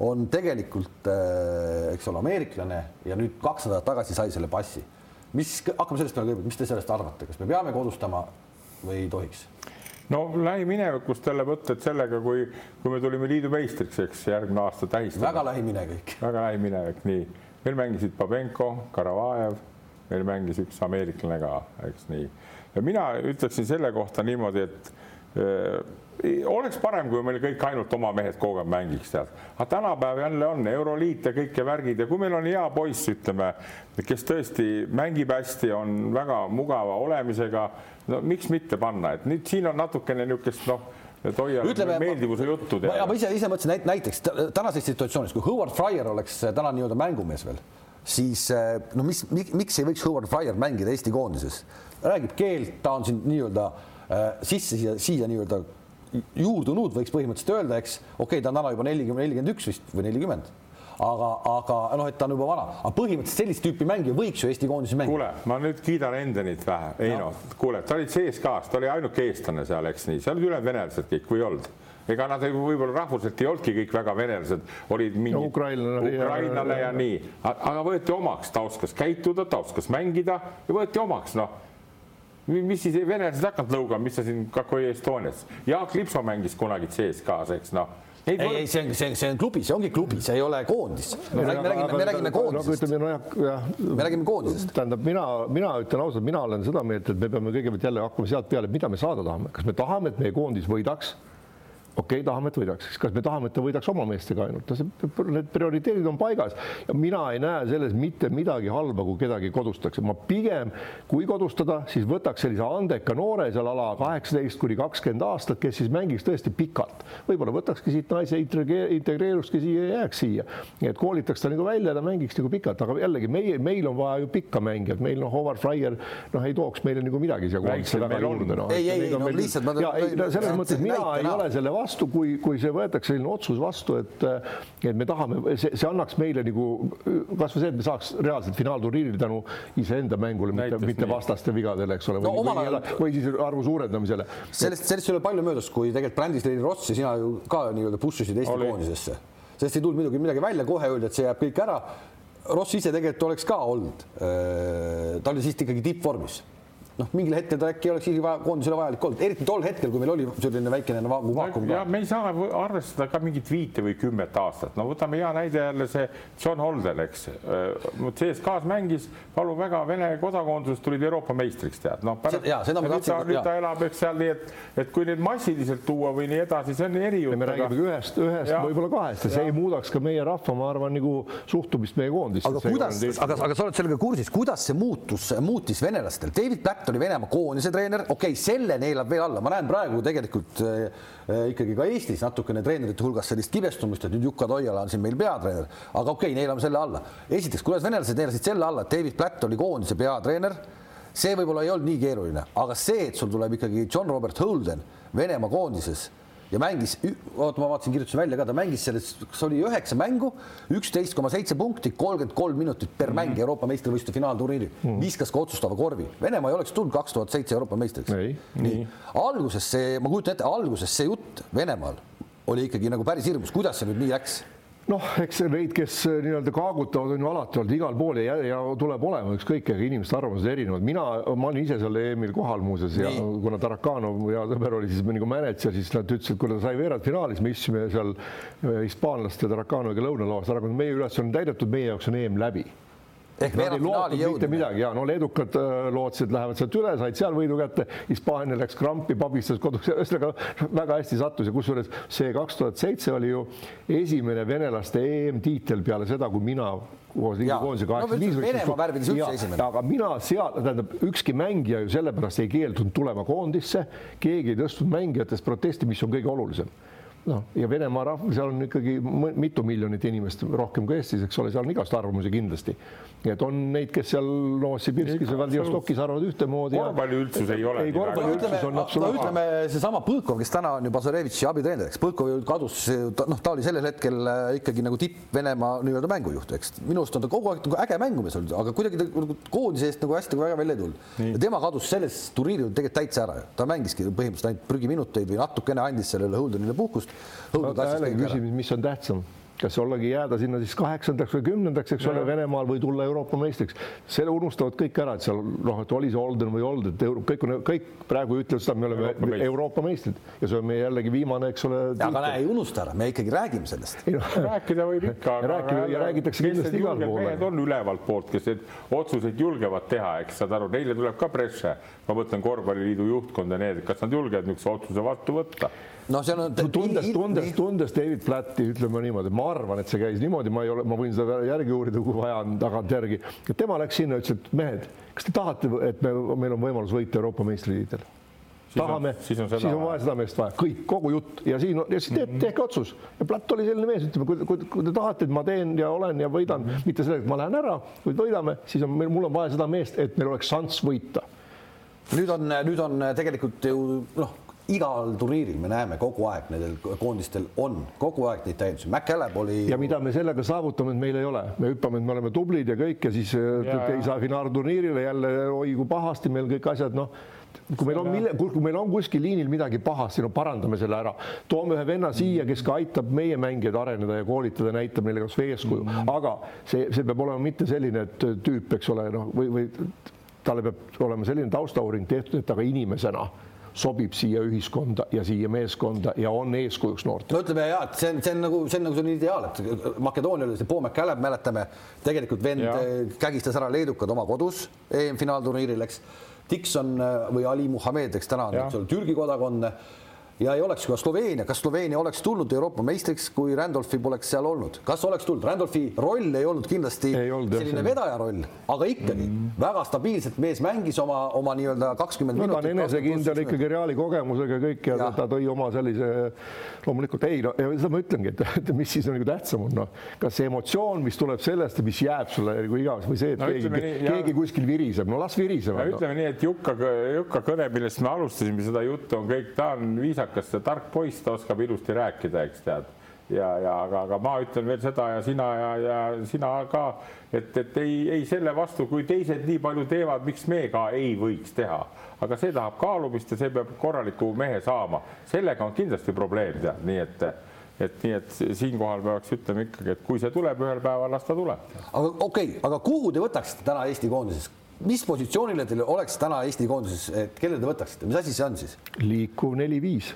on tegelikult, äh, eks ole, ameeriklane ja nüüd kaks nädalat tagasi sai selle passi. mis, hakkame sellest peale kõigepealt, mis te sellest arvate, kas me peame kodustama või ei tohiks? no lähiminevikust jälle võtta, et sellega, kui, kui me tulime liidu meistriks, eks järgmine aasta tähistada. väga lähiminevik. väga lähiminevik, nii. meil mängisid Babenko, Karavajev, meil mängis üks ameeriklane ka, eks nii. ja mina ütleksin selle kohta niimoodi, et äh, oleks parem, kui meil kõik ainult oma mehed kogu aeg mängiks, tead. aga tänapäev jälle on Euroliit ja kõik ja värgid ja kui meil on hea poiss, ütleme, kes tõesti mängib hästi, on väga mugava olemisega, no miks mitte panna, et nüüd siin on natukene niisugust noh Toia ütleme meeldivuse juttu teha. ma ise, ise mõtlesin näiteks tänases situatsioonis, kui Howard Fryer oleks täna nii-öelda mängumees veel, siis no mis, miks ei võiks Howard Fryer mängida Eesti koondises? räägib keelt, ta on siin nii-öelda äh, sisse siia, siia nii-öelda juurdunud, võiks põhimõtteliselt öelda, eks, okei okay,, ta on täna juba nelikümmend, nelikümmend üks vist või nelikümmend. Aga, aga noh, et ta on juba vana, aga põhimõtteliselt sellist tüüpi mängija võiks ju Eesti koondises mängida. kuule, ma nüüd kiidan Endenit vähe, ei noh, kuule, ta oli CSKA-s, ta oli ainuke eestlane seal, eks nii, seal olid ülejäänud venelased kõik või ei olnud. Ega nad võib-olla rahvuselt ei olnudki kõik väga venelased, olid mingid ukrainlane, ukrainlane ja, ja, ja nii, aga võeti omaks, ta oskas käituda, ta oskas mängida ja võeti omaks, noh mis siis venelased hakkavad lõugama, mis sa siin Kakoi Estonias, Jaak Lipso mängis kunagi CSKA-s, eks noh ei, ei, see on, see on, see on klubi, see ongi klubi, see ei ole koondis. me räägime, me räägime, me räägime koondisest. no jah, jah. me räägime koondisest. tähendab, mina, mina ütlen ausalt, mina olen seda meelt, et me peame kõigepealt jälle hakkama sealt peale, mida me saada tahame, kas me tahame, et meie koondis võidaks okei okay,, tahame, et võidaks, kas me tahame, et ta võidaks oma meestega ainult, no see, need prioriteedid on paigas. Ja mina ei näe selles mitte midagi halba, kui kedagi kodustatakse, ma pigem kui kodustada, siis võtaks sellise andeka noore seal ala kaheksateist kuni kakskümmend aastat, kes siis mängiks tõesti pikalt, võib-olla võtakski siit naise integreerukski siia ja jääks siia, et koolitaks ta nagu välja, ta mängiks nagu pikalt, aga jällegi meie, meil on vaja ju pikka mängijat, meil noh, Howard Fryer noh, ei tooks meile nagu midagi siia koondisse taga juurde no.. ei, ei, no lihtsalt ma. ja ei, selles mõttes mina ei ole selle vastu vastu, kui, kui see võetakse selline otsus vastu, et et me tahame, see, see annaks meile nagu kasvõi see, et me saaks reaalselt finaalturniiril tänu iseenda mängule, mitte, mitte vastaste vigadele, eks ole, või, no, või, või, või siis arvu suurendamisele. sellest, sellest ei ole palju möödas, kui tegelikult brändis Leili Rossi sina ju ka nii-öelda push isid Eesti koondisesse, sellest ei tulnud muidugi midagi välja, kohe öeldi, et see jääb kõik ära. Ross ise tegelikult oleks ka olnud, ta oli siis ikkagi tippvormis noh, mingil hetkel ta äkki oleks isegi koondisele vajalik olnud, eriti tol hetkel, kui meil oli selline väikene vaakum ka. me ei saa arvestada ka mingit viite või kümmet aastat, no võtame hea näide jälle see John Holden, eks. CSKA-s mängis, palun väga, Vene kodakondsusest tulid Euroopa meistriks, tead, noh. nüüd ta, nüüd ta elab, eks seal nii, et, et kui nüüd massiliselt tuua või nii edasi, see on erijutt. me räägime ühest, ühest, võib-olla kahest ja see ei muudaks ka meie rahva, ma arvan, nagu suhtumist meie koondisse. aga kuidas, aga, aga sa oled sellega kursis, kuidas see muutus, muutis venelastel, David Black oli Venemaa koondise treener, okei okay,, selle neelab veel alla, ma näen praegu tegelikult äh, ikkagi ka Eestis natukene treenerite hulgas sellist kibestumist, et nüüd Jukka Toiala on siin meil peatreener, aga okei okay,, neelame selle alla. esiteks, kuidas venelased neelasid selle alla, et David Platt oli koondise peatreener, see võib-olla ei olnud nii keeruline, aga see, et sul tuleb ikkagi John Robert Holden Venemaa koondises ja mängis, oota, ma vaatasin, kirjutasin välja ka, ta mängis selles, kas oli üheksa mängu, üksteist koma seitse punkti, kolmkümmend kolm minutit per -hmm. mäng Euroopa meistrivõistluste finaalturniiril mm, viskas ka otsustava korvi. Venemaa ei oleks tulnud kaks tuhat seitse Euroopa meistriks. nii, nii., alguses see, ma kujutan ette, alguses see jutt Venemaal oli ikkagi nagu päris hirmus, kuidas see nüüd nii läks? Noh, eks neid, kes äh, nii-öelda kaagutavad, on ju alati olnud igal pool ja, ja tuleb olema ükskõik, aga inimeste arvamused erinevad. mina, ma olin ise seal EM-il kohal muuseas ja nii. kuna Tarakanov ja sõber oli siis nagu mänedžer, siis nad ütlesid, kui ta sai veerandfinaalis, me istusime seal äh, hispaanlaste Tarakanoviga lõunalauas, meie ülesanne on täidetud, meie jaoks on EM läbi ehk veerandfinaali jõudmine. midagi ja no leedukad äh, lootsid, lähevad sealt üle, said seal võidu kätte. Hispaania läks krampi, pabistas kodus, ühesõnaga väga hästi sattus ja kusjuures see kaks tuhat seitse oli ju esimene venelaste EM-tiitel peale seda, kui mina koos riigikoondise kaheksakümmend viis. Venemaa värvides üldse esimene. aga mina seal, tähendab, ükski mängija ju sellepärast ei keeldunud tulema koondisse, keegi ei tõstnud mängijatest protesti, mis on kõige olulisem noh, ja Venemaa rahv, seal on ikkagi mitu miljonit inimest rohkem kui Eestis, eks ole, seal on igast arvamusi kindlasti. et on neid, kes seal Novosibirskis või Vladivostokis arvavad ühtemoodi. korvpalliüldsus ei ole. ei, korvpalliüldsus on absoluutselt. ütleme seesama Põlkov, kes täna on ju Bazarevitši abiteener, eks Põlkov ju kadus, noh, ta oli sellel hetkel äh, ikkagi nagu tipp Venemaa nii-öelda mängujuht, eks minu arust on ta kogu aeg nagu äge mängumees olnud, aga kuidagi ta nagu koondise eest nagu hästi väga välja ei tulnud. ja tema kadus selles turniiril tegelikult täitsa ära, ta mängiski põhimõtteliselt ainult prügiminuteid või natukene andis sellele Hõldonile puhkust jällegi küsimus, mis on tähtsam kas ollagi jääda sinna siis kaheksandaks või kümnendaks, eks ole, Venemaal või tulla Euroopa meistriks. selle unustavad kõik ära, et seal noh, et oli see Olden või Old, et kõik, kõik praegu ütlevad seda, me oleme Euroopa, meistrid. Euroopa meistrid ja see on meie jällegi viimane, eks ole. aga näe, ei unusta ära, me ikkagi räägime sellest. No, rääkida võib ikka. rääkida ja räägitakse kindlasti igal pool. mehed on ülevalt poolt, kes neid otsuseid julgevad teha, eks saad aru, neile tuleb ka presse. ma mõtlen korvpalliliidu juhtkonda, need, kas nad julgevad niisuguse otsuse vastu võtta noh, see on tundes, tundes, tundes David Platti, ütleme niimoodi, ma arvan, et see käis niimoodi, ma ei ole, ma võin seda järgi uurida, kui vaja on tagantjärgi. tema läks sinna, ütles, et mehed, kas te tahate, et me, meil on võimalus võita Euroopa meistritiitel? tahame, siis on, siis on vaja seda meest vaja, kõik, kogu jutt. Ja siin ja siis tehke, tehke otsus. Ja Platt oli selline mees, ütleme, kui, kui, kui te tahate, et ma teen ja olen ja võidan, mitte sellega, et ma lähen ära, kui võidame, siis on meil, mul on vaja seda meest, et meil oleks šanss võita. Nüüd on, nüüd on tegelikult ju noh, igal turniiril me näeme kogu aeg nendel koondistel on kogu aeg neid täiendusi. MacCallab oli. ja mida me sellega saavutame, et meil ei ole, me hüppame, et me oleme tublid ja kõik ja siis äh, ja, ei saa finaalturniirile jälle, oi kui pahasti meil kõik asjad, noh. Kui meil on, kui meil on kuskil liinil midagi pahasti, no parandame selle ära, toome ühe venna siia, kes ka aitab meie mängijaid areneda ja koolitada, näitab neile kasvõi eeskuju mm, aga see, see peab olema mitte selline tüüp, eks ole, noh, või, või talle peab olema selline taustauuring tehtud, et ta ka inimesena sobib siia ühiskonda ja siia meeskonda ja on eeskujuks noortele. no ütleme ja et see on, see on nagu, see on nagu selline ideaal, et Makedoonia oli see Paul McCallum, mäletame, tegelikult vend ja. Kägistas ära leedukad oma kodus EM-finaalturniiril, eks. Dixon eh, või Ali Muhamed, eks täna on Türgi kodakondne ja ei oleks ka Sloveenia, kas Sloveenia oleks tulnud Euroopa meistriks, kui Randolfi poleks seal olnud, kas oleks tulnud? Randolfi roll ei olnud kindlasti ei olnud, selline jah, vedaja roll, aga ikkagi mm. väga stabiilselt mees mängis oma, oma nii-öelda kakskümmend no, minutit. ta on enesekindel ikkagi Reali kogemusega kõik ja, ja. Ta, tõi oma sellise, loomulikult ei, no seda ma ütlengi, et, et mis siis on nagu tähtsam on, noh, kas see emotsioon, mis tuleb sellest, mis jääb sulle nagu igavesti või see, et no, keegi, nii, keegi ja... kuskil viriseb, no las viriseb. ütleme nii, et Jukka, Jukka kõne, millest me alustasime seda juttu, on kõik, ta on viisakas viisakas, see tark poiss, ta oskab ilusti rääkida, eks tead. ja, ja aga, aga ma ütlen veel seda ja sina ja, ja sina ka, et, et ei, ei selle vastu, kui teised nii palju teevad, miks me ka ei võiks teha, aga see tahab kaalumist ja see peab korraliku mehe saama, sellega on kindlasti probleem tead, nii et et nii, et siinkohal peaks ütlema ikkagi, et kui see tuleb ühel päeval, las ta tuleb. aga okei okay,, aga kuhu te võtaksite täna Eesti koondises, mis positsioonile teil oleks täna Eesti koondises, kelle te võtaksite, mis asi see on siis? liikuv neli-viis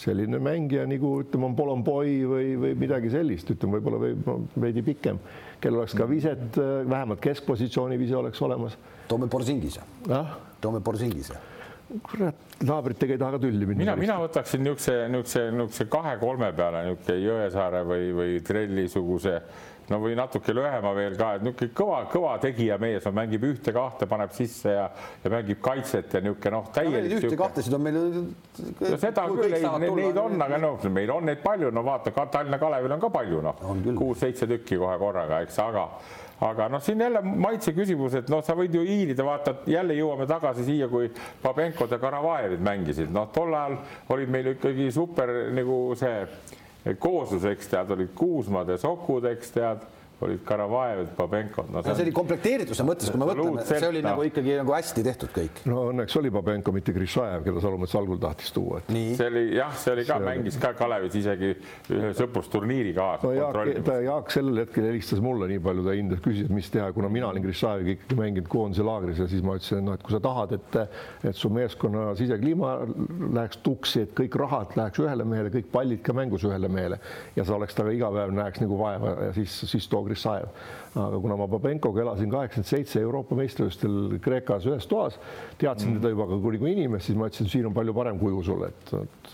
selline mängija nagu ütleme, on Polomboi või, või midagi sellist, ütleme võib-olla või veidi pikem, kellel oleks ka viset, vähemalt keskpositsiooni vise oleks olemas. toome Borsingise ah?. toome Borsingise. kurat, naabritega ei taha ka tülli minna. mina, mina võtaksin niisuguse, niisuguse, niisuguse kahe-kolme peale niisugune Jõesaare või, või Trelli-suguse no või natuke lühema veel ka, et niisugune kõva, kõva tegija mees on, mängib ühte-kahte, paneb sisse ja, ja mängib kaitset ja niisugune noh, täielik. ühte-kahtesid on meil. no seda küll, ei, neid, neid on, aga noh, meil on neid palju, no vaata, Tallinna Kalevil on ka palju, noh, kuus-seitse tükki kohe korraga, eks, aga aga noh, siin jälle maitse küsimus, et noh, sa võid ju hiilida, vaata, jälle jõuame tagasi siia, kui Babenkod ja Karavajevid mängisid, noh, tol ajal olid meil ikkagi super nagu see kooslus, eks tead, olid Kuusmad ja Sokud, eks tead, olid Karavajev, Babenkov no,. see oli komplekteerituse mõttes, kui me mõtleme, see oli nagu ikkagi nagu hästi tehtud kõik. no õnneks oli Babenko, mitte Grishajev, keda Salumets algul tahtis tuua et.... see oli jah, see oli ka, mängis ka Kalevis isegi ühe sõprusturniiri kaasa no,. Jaak, Jaak sellel hetkel helistas mulle nii palju, ta hindas, küsis, et mis teha, kuna mina olin Grishajeviga ikkagi mänginud koondise laagris ja siis ma ütlesin, noh, et kui sa tahad, et, et su meeskonna sisekliima läheks tuksi, et kõik rahad läheks ühele mehele, kõik pallid ka mängus ühele mehele ja sa oleks temaga iga päev näeks nagu vaeva ja siis, siis too Grissajev. aga kuna ma Babenkoga elasin kaheksakümmend seitse Euroopa meistrivõistlustel Kreekas ühes toas, teadsin mm. teda juba ka kui nagu inimest, siis ma ütlesin, siin on palju parem kuju sulle, et, et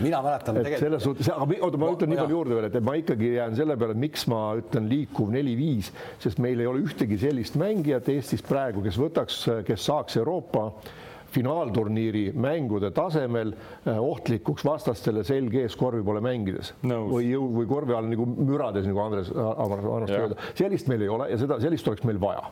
mina mäletan et tegelikult. selles suhtes, aga oota, ma ütlen nii palju juurde veel, et ma ikkagi jään selle peale, miks ma ütlen liikuv neli-viis, sest meil ei ole ühtegi sellist mängijat Eestis praegu, kes võtaks, kes saaks Euroopa finaalturniiri mängude tasemel eh, ohtlikuks vastastele selg ees korvi poole mängides no. või jõu või korvi all nagu mürades, nagu Andres armastab öelda. sellist meil ei ole ja seda, sellist oleks meil vaja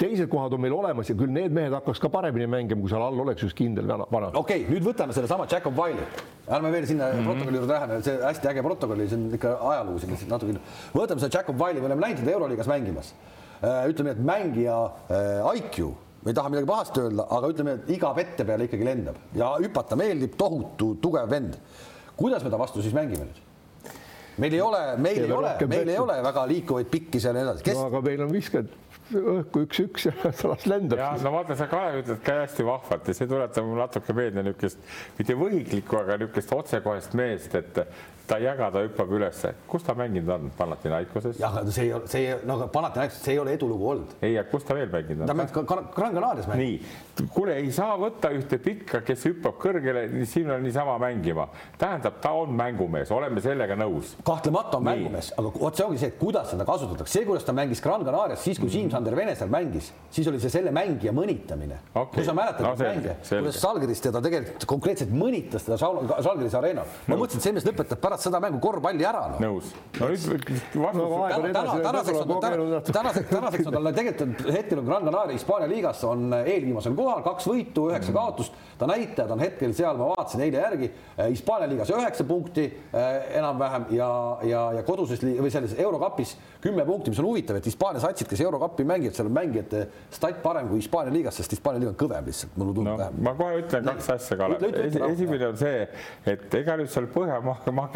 teised kohad on meil olemas ja küll need mehed hakkaks ka paremini mängima, kui seal all oleks just kindel vana. okei okay,, nüüd võtame sellesama Jacob Wiley, ärme veel sinna mm -hmm. protokolli juurde lähe, see hästi äge protokoll, see on ikka ajalugu siin natuke. võtame selle Jacob Wiley, me oleme näinud teda Euroliigas mängimas. Äh, ütleme, et mängija äh, IQ me ei taha midagi pahasti öelda, aga ütleme, et iga vette peale ikkagi lendab ja hüpata meeldib, tohutu tugev vend. kuidas me ta vastu siis mängime nüüd? meil ei ole, meil ei ole, meil ei ole väga liikuvaid pikki seal ja nii edasi Kes.... no aga meil on viskajad õhku üks-üks ja las lendab. ja no vaata, sa Kalev ütled ka hästi vahvalt ja see tuletab mulle natuke meelde niisugust mitte võhiklikku, aga niisugust otsekohest meest, et ta ei jaga, ta hüppab ülesse. kus ta mänginud on Panathinaikoses? jah, see ei ole, see ei, no Panathinaikoses, see ei ole edulugu olnud. ei, aga kus ta veel mänginud on? ta mängis Gran Canarias mängib. nii, kuule, ei saa võtta ühte pikka, kes hüppab kõrgele, siin on niisama mängima. tähendab, ta on mängumees, oleme sellega nõus. kahtlemata on nii. mängumees, aga vot see ongi see, et kuidas seda kasutatakse, see, kuidas ta mängis Gran Canarias, siis kui mm. Siim-Sander Vene seal mängis, siis oli see selle mängija mõnitamine okay.. kui sa mäletad no, mänge, kuidas Salgiris teda tegelikult konkreetselt mõnitas teda Salgiris areenal. ma mõtlesin, et see mees lõpetab pärast pärast seda mängu korvpalli ära no.. nõus. no nüüd tänaseks on, tänaseks, tänaseks on tal tegelikult hetkel on Gran Canaria Hispaania liigas on eelviimasel kohal, kaks võitu, üheksa kaotust. ta näitajad on hetkel seal, ma vaatasin eile järgi, Hispaania liigas üheksa punkti eh, enam-vähem ja, ja, ja koduses või selles eurokapis kümme punkti, mis on huvitav, et Hispaania satsid, kes eurokappi mängivad, seal on mängijate stat parem kui Hispaania liigas, sest Hispaania liiga on kõvem lihtsalt, mulle tundub no, vähemalt. ma kohe ütlen kaks asja, Kalev. esimene on see, et ega nüüd seal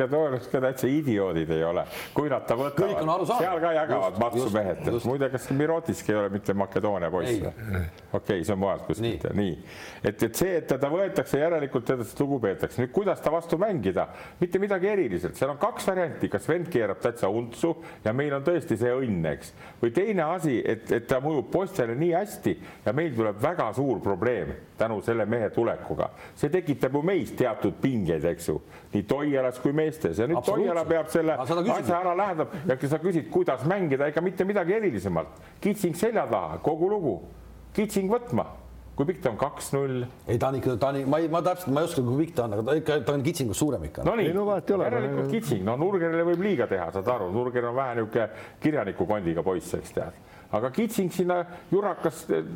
Põhja-Makedoonia Makedoonias ka täitsa idioodid ei ole, kui nad ta võtavad, seal ka jagavad matsu mehed, muide, kas Mirotiski ei ole mitte Makedoonia poiss või? okei okay,, see on mujalt kuskilt, nii. et, et see, et teda võetakse, järelikult teda lugu peetakse. nüüd, kuidas ta vastu mängida, mitte midagi eriliselt, seal on kaks varianti, kas vend keerab täitsa untsu ja meil on tõesti see õnn, eks, või teine asi, et, et ta mõjub poistele nii hästi ja meil tuleb väga suur probleem tänu selle mehe tulekuga. see tekitab ju meis teatud pingeid, eks ju, nii Toialas kui meestes ja nüüd Toiala peab selle asja ära lahendama ja sa küsid, kuidas mängida, ega mitte midagi erilisemalt. kitsing selja taha, kogu lugu, kitsing võtma. Kui pikk ta on, kaks-null? ei, ta on ikka, ta on, ma ei, ma täpselt, ma ei oska, kui pikk ta on, aga ta ikka, ta on kitsingust suurem ikka. no nii, no, järelikult kitsing, no Nurgerile võib liiga teha, saad aru, Nurger on vähe niisugune kirjanikukondiga poiss, eks tead aga kitsing sinna jurakas eh,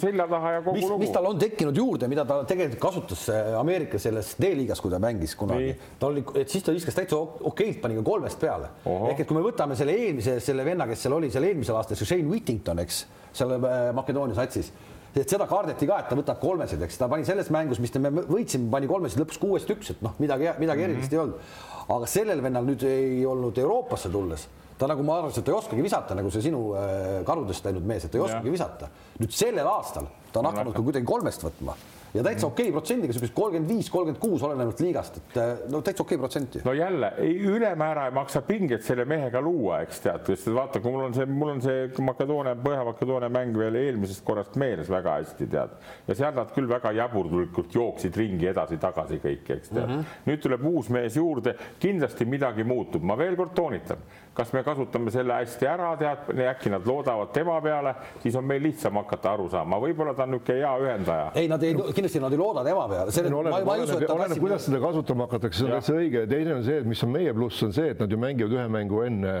selja taha ja kogu mis, lugu. mis tal on tekkinud juurde, mida ta tegelikult kasutas eh, Ameerika selles D-liigas, kui ta mängis kunagi, ta oli, et siis ta viskas täitsa okeilt, pani ka kolmest peale. ehk et kui me võtame selle eelmise, selle venna, kes seal oli seal eelmisel aastal, see Shane Whittington, eks, seal eh, Makedoonia satsis et seda kardeti ka, et ta võtab kolmesid, eks ta pani selles mängus, mis me võitsime, pani kolmesid lõpuks kuuest üks, et noh, midagi, midagi mm -hmm. erilist ei olnud. aga sellel vennal nüüd ei olnud Euroopasse tulles ta nagu ma arvasin, et ta ei oskagi visata, nagu see sinu äh, karudest läinud mees, et ta ei oskagi visata. nüüd sellel aastal ta on hakanud ka kuidagi kolmest võtma ja täitsa okei okay protsendiga, niisugust kolmkümmend viis, kolmkümmend kuus, olenevalt liigast, et äh, no täitsa okei okay protsenti. no jälle, ülemäära ei maksa pinget selle mehega luua, eks tead, sest vaata, kui mul on see, mul on see Makedoonia, Põhja-Makedoonia mäng veel eelmisest korrast meeles väga hästi, tead. ja seal nad küll väga jaburlikult jooksid ringi edasi-tagasi kõik, eks tead mm. -hmm. nüüd tuleb uus mees juurde, kindlasti midagi muutub, ma veel kord toonitan kas me kasutame selle hästi ära, tead, äkki nad loodavad tema peale, siis on meil lihtsam hakata aru saama, võib-olla ta on niisugune hea ühendaja. ei, nad ei, kindlasti nad ei looda tema peale. oleneb, oleneb, oleneb, kuidas seda kasutama hakatakse, see on täitsa õige ja teine on see, et mis on meie pluss, on see, et nad ju mängivad ühe mängu enne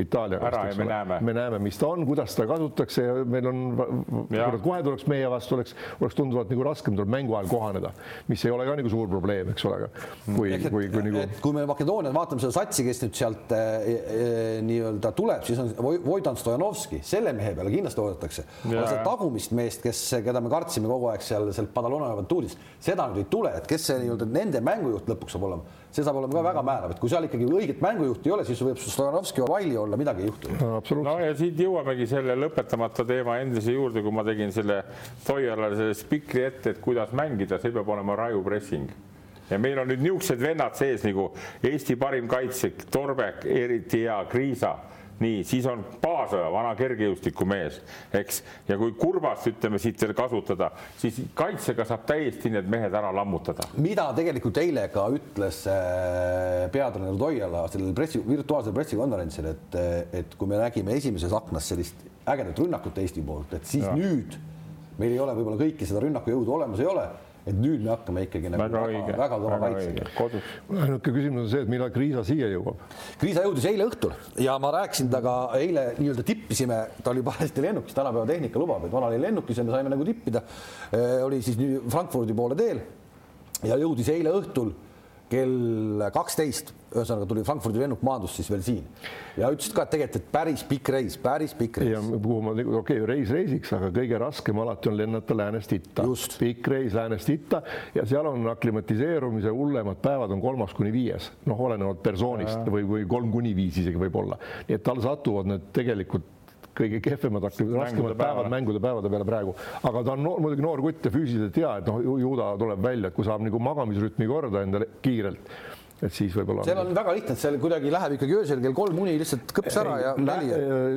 Itaaliaga. ära ja me näeme. me näeme, mis ta on, kuidas seda kasutatakse ja meil on, kohe tuleks meie vastu, oleks, oleks tunduvalt nagu raskem tuleb mängu ajal kohaneda, mis ei ole ka nagu suur probleem, eks ole, aga kui, kui, kui nagu. kui me Makedooniat vaatame seda satsi, kes nüüd sealt e, e, nii-öelda tuleb, siis on Vojdan Stojanovski, selle mehe peale kindlasti oodatakse. aga seda tagumist meest, kes, keda me kartsime kogu aeg seal, seal Padalona Aventuuris, seda nüüd ei tule, et kes see nii-öelda nende mängujuht lõpuks saab olema, see saab olema ka väga määrav, et kui seal ikkagi õiget mängujuhti ei ole, siis võib Stojanovski valli olla, midagi ei juhtu. No,. no ja siit jõuamegi selle lõpetamata teema endise juurde, kui ma tegin selle Toialale selle spikri ette, et kuidas mängida, see peab olema raju pressing ja meil on nüüd niisugused vennad sees nagu Eesti parim kaitsja, Torbek, eriti hea, Kriisa nii, siis on Paasoja, vana kergejõustikumees, eks, ja kui Kurbast ütleme siit veel kasutada, siis kaitsega saab täiesti need mehed ära lammutada. mida tegelikult eile ka ütles äh, peatreener Toiala sellel pressi, virtuaalsel pressikonverentsil, et, et kui me nägime esimeses aknas sellist ägedat rünnakut Eesti poolt, et siis ja. nüüd meil ei ole võib-olla kõiki seda rünnakujõudu olemas ei ole et nüüd me hakkame ikkagi nagu väga, väga, väga kõva kaitsega. ainuke küsimus on see, et millal Kriisa siia jõuab. Kriisa jõudis eile õhtul ja ma rääkisin temaga eile nii-öelda tippisime, ta oli parajasti lennukis, tänapäeva tehnika lubab, et vana oli lennukis ja me saime nagu tippida. oli siis Frankfurdi poole teel ja jõudis eile õhtul kell kaksteist, ühesõnaga tuli Frankfurdi lennuk maandus siis veel siin ja ütlesid ka, et tegelikult, et päris pikk reis, päris pikk reis. ja kuhu ma, okei okay,, reis reisiks, aga kõige raskem alati on lennata läänest itta. pikk reis läänest itta ja seal on aklimatiseerumise hullemad päevad on kolmas kuni viies, noh, olenevalt persoonist ja. või, või kolm kuni viis isegi võib-olla, nii et tal satuvad need tegelikult kõige kehvemad, raskemad päevad. mängude päevade peale praegu, aga ta on noor, muidugi noor kutt ja füüsiliselt hea, et noh, ju ta tuleb välja, et kui saab nagu magamisrütmi korda endale kiirelt et siis võib-olla. seal on väga lihtne, et seal kuidagi läheb ikkagi öösel kell kolm uni lihtsalt kõps ära ja neli.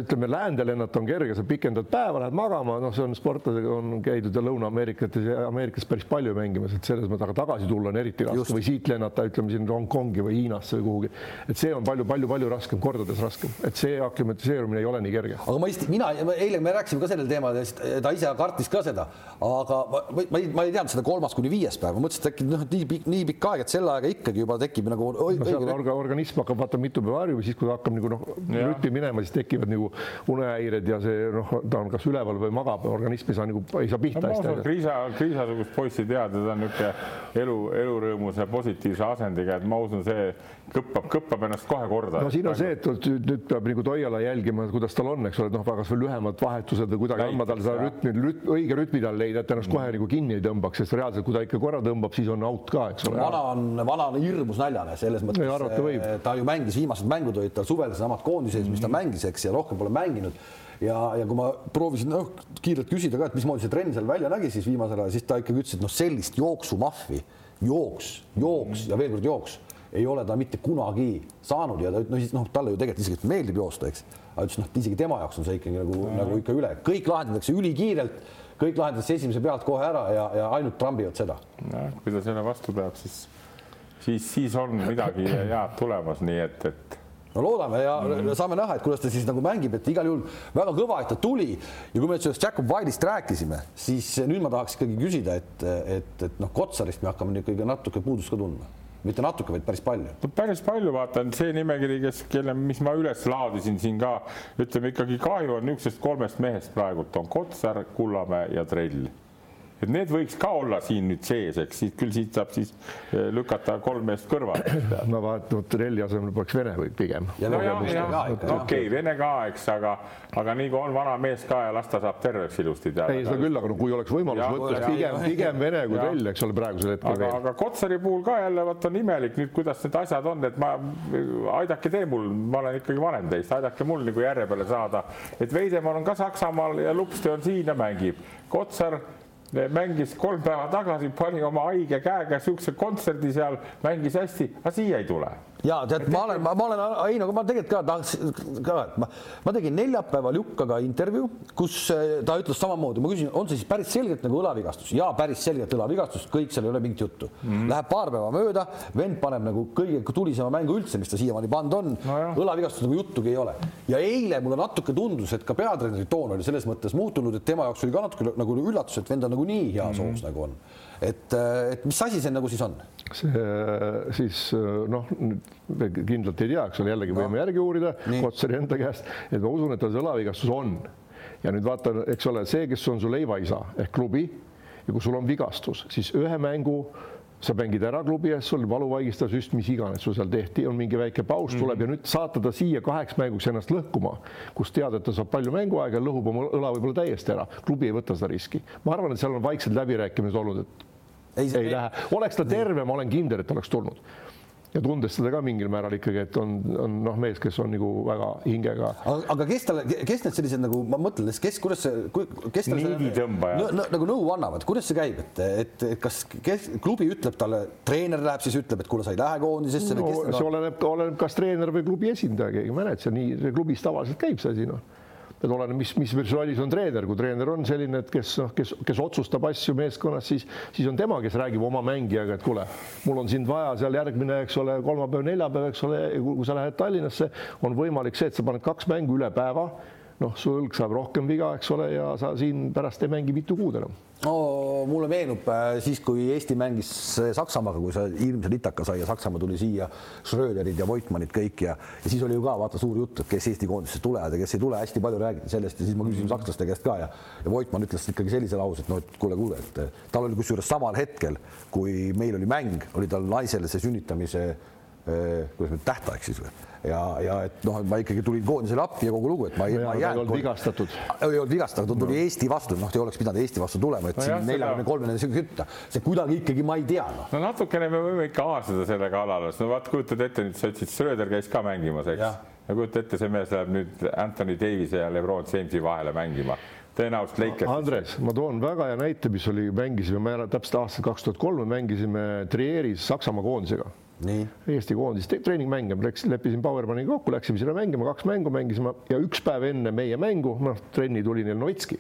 ütleme läände lennata on kerge, sa pikendad päeva, lähed magama, noh, see on sportlasega on käidud ja Lõuna-Ameerikates ja Ameerikas päris palju mängimas, et selles mõttes, aga tagasi tulla on eriti raske või siit lennata, ütleme siin Hongkongi või Hiinasse või kuhugi. et see on palju-palju-palju raskem, kordades raskem, et see aklimatiseerumine ei ole nii kerge. aga ma just, mina, eile me rääkisime ka sellel teemal, ta ise kartis ka seda, aga ma, ma, ei, ma ei teadnud seda kolmas kuni viies päev, ma mõtlesin, et äkki noh, nii pikk, nii pikk aeg, et selle ajaga ikkagi juba tekib nagu no, seal orga, organism hakkab vaata mitu päeva harjuma, siis kui ta hakkab nagu noh, rütmi minema, siis tekivad nagu unehäired ja see noh, ta on kas üleval või magab, organism ei saa nagu, ei saa pihta hästi no,. Kriisa, Kriisa-sugust poissi teada, ta on niisugune elu, elurõõmuse positiivse asendiga, et ma usun, see kõppab, kõppab ennast kohe korda. no siin on see, et nüüd peab nagu Toiala jälgima, kuidas tal on, eks ole, et noh, kas või lühemad vahetused või kuidagi andma talle seda rütmi, rütm, õige rütmi tal leida, et ennast kohe nagu kinni ei tõmbaks, sest reaalselt, kui ta ikka korra tõmbab, siis on out ka, eks ole. vana on, vana on hirmus naljane selles mõttes. võib. ta ju mängis, viimased mängud olid tal suvel samad koondises, mis ta mhm. mängis, eks, ja rohkem pole mänginud ja, ja kui ma proovisin noh, kiirelt küsida ka, et mismoodi see trenn seal välja nägi siis viimasel ajal, siis ta ikkagi ütles, et noh, sellist jooksumahvi, jooks, jooks ja veel kord jooks ei ole ta mitte kunagi saanud ja ta no siis noh, talle ju tegelikult isegi meeldib joosta, eks. aga ütles noh, isegi tema jaoks on see ikkagi nagu, nagu ikka üle, kõik lahendatakse ülikiirelt, kõik lahendatakse esimese pealt kohe ära ja, ja ainult trambivad seda. jah, kui ta selle vastu peab, siis, siis, siis on midagi head tulemas, nii et, et no loodame ja mm -hmm. saame näha, et kuidas ta siis nagu mängib, et igal juhul väga kõva, et ta tuli ja kui me nüüd sellest Jakob Wile'ist rääkisime, siis nüüd ma tahaks ikkagi küsida, et, et, et noh, Kotsarist me hakkame nüüd ikkagi natuke puudust ka tundma mitte natuke, vaid päris palju. päris palju, vaata see nimekiri, kes, kelle, mis ma üles laadisin siin ka, ütleme ikkagi kahju on niisugusest kolmest mehest praegult on Kotsar, Kullamäe ja Trell et need võiks ka olla siin nüüd sees, eks siit küll siit saab siis eh, lükata kolm meest kõrvale. ma vaatan, et Relli asemel peaks Vene või pigem. okei, Vene ka, eks, aga, aga nii kui on vana mees ka ja las ta saab terveks ilusti teada. ei, seda küll, aga no kui oleks võimalus võtta, pigem, pigem Vene kui Rell, eks ole, praegusel hetkel aga, aga Kotsari puhul ka jälle vot on imelik nüüd, kuidas need asjad on, et ma, aidake tee mul, ma olen ikkagi vanem teist, aidake mul nagu järje peale saada, et Veidemann on ka Saksamaal ja Lupste on siin ja mängib. Kotsar mängis kolm päeva tagasi, pani oma haige käega siukse kontserdi seal, mängis hästi, aga siia ei tule. Ja tead, ma olen, ma olen, ei no ma tegelikult ka tahaks ka, et ma, ma tegin neljapäeval Jukkaga intervjuu, kus eh, ta ütles samamoodi, ma küsin, on see siis päris selgelt nagu õlavigastus ja päris selgelt õlavigastus, kõik seal ei ole mingit juttu mm. -hmm. Läheb paar päeva mööda, vend paneb nagu kõige tulisema mängu üldse, mis ta siiamaani pannud on no. õlavigastus nagu juttugi ei ole. ja eile mulle natuke tundus, et ka peatreeneri toon oli selles mõttes muutunud, et tema jaoks oli ka natuke nagu üllatus, et vend on nagu nii heas hoos mm -hmm. nagu on. Et, eh, et mis asi see nagu siis on? see siis noh, kindlalt ei tea, eks ole, jällegi võime no. järgi uurida Kotsari enda käest, et ma usun, et tal see õlavigastus on. ja nüüd vaata, eks ole, see, kes on su leivaisa ehk klubi ja kui sul on vigastus, siis ühe mängu sa mängid ära klubi ees, sul valuvaigistav süst, mis iganes sul seal tehti, on mingi väike paus tuleb mm -hmm. ja nüüd saata ta siia kaheks mänguks ennast lõhkuma, kus tead, et ta saab palju mänguaega lõhub oma õla võib-olla täiesti ära. klubi ei võta seda riski. ma arvan, et seal on vaiksed läbirääkimised olnud, et ei, ei ei lähe, oleks ta terve, ma olen kindel, et oleks tulnud ja tundes seda ka mingil määral ikkagi, et on, on noh, mees, kes on nagu väga hingega. aga kes talle, kes need sellised nagu ma mõtlen, kes, kuidas see, kes talle niiditõmbajad no, nagu nõu annavad, kuidas see käib, et, et, et kas kes, klubi ütleb talle, treener läheb siis ütleb, et kuule, sa ei lähe koondisesse no,? see oleneb, oleneb, kas treener või klubi esindaja, keegi ei mäleta, nii klubis tavaliselt käib see asi noh et oleneb, mis, mis versioonis on treener, kui treener on selline, et kes noh, kes, kes otsustab asju meeskonnas, siis, siis on tema, kes räägib oma mängijaga, et kuule, mul on sind vaja seal järgmine, eks ole, kolmapäev, neljapäev, eks ole, kui sa lähed Tallinnasse, on võimalik see, et sa paned kaks mängu üle päeva noh, su õlg saab rohkem viga, eks ole, ja sa siin pärast ei mängi mitu kuud enam. No mulle meenub äh, siis, kui Eesti mängis Saksamaaga, kui see ilmse litaka sai ja Saksamaa tuli siia, Schröderid ja Voitmanid kõik ja, ja siis oli ju ka vaata suur jutt, et kes Eesti koondisesse tulevad ja kes ei tule, hästi palju räägiti sellest ja siis ma küsisin sakslaste käest ka ja, ja Voitmann ütles ikkagi sellise lause, et noh, et kuule, kuule, et tal oli kusjuures samal hetkel, kui meil oli mäng, oli tal naisele see sünnitamise kuidas nüüd tähtaeg siis või ja, ja et noh, ma ikkagi tulin koondisele appi ja kogu lugu, et ma ei, ma ei jäänud. vigastatud. ei olnud vigastatud, tuli no. Eesti vastu, noh, te oleks pidanud Eesti vastu tulema, et no siin neljakümne kolmene kütta, see kuidagi ikkagi ma ei tea no.. no natukene me võime ikka aasida selle kallal, no vaat kujutad ette nüüd sa ütlesid, Schröder käis ka mängimas, eks. ja kujuta ette, see mees läheb nüüd Anthony Davise ja Lebron Jamesi vahele mängima tõenäoliselt Lakers. Andres, ma toon väga hea näite, mis oli, mängisime, ma täpselt aastal kaks tuhat kolm mängisime Trieris Saksamaa koondisega Eesti koondis treeningmänge, läks, leppisin Powermaniga kokku, läksime sinna mängima, kaks mängu mängisime ja üks päev enne meie mängu, noh, trenni tuli neil Novitski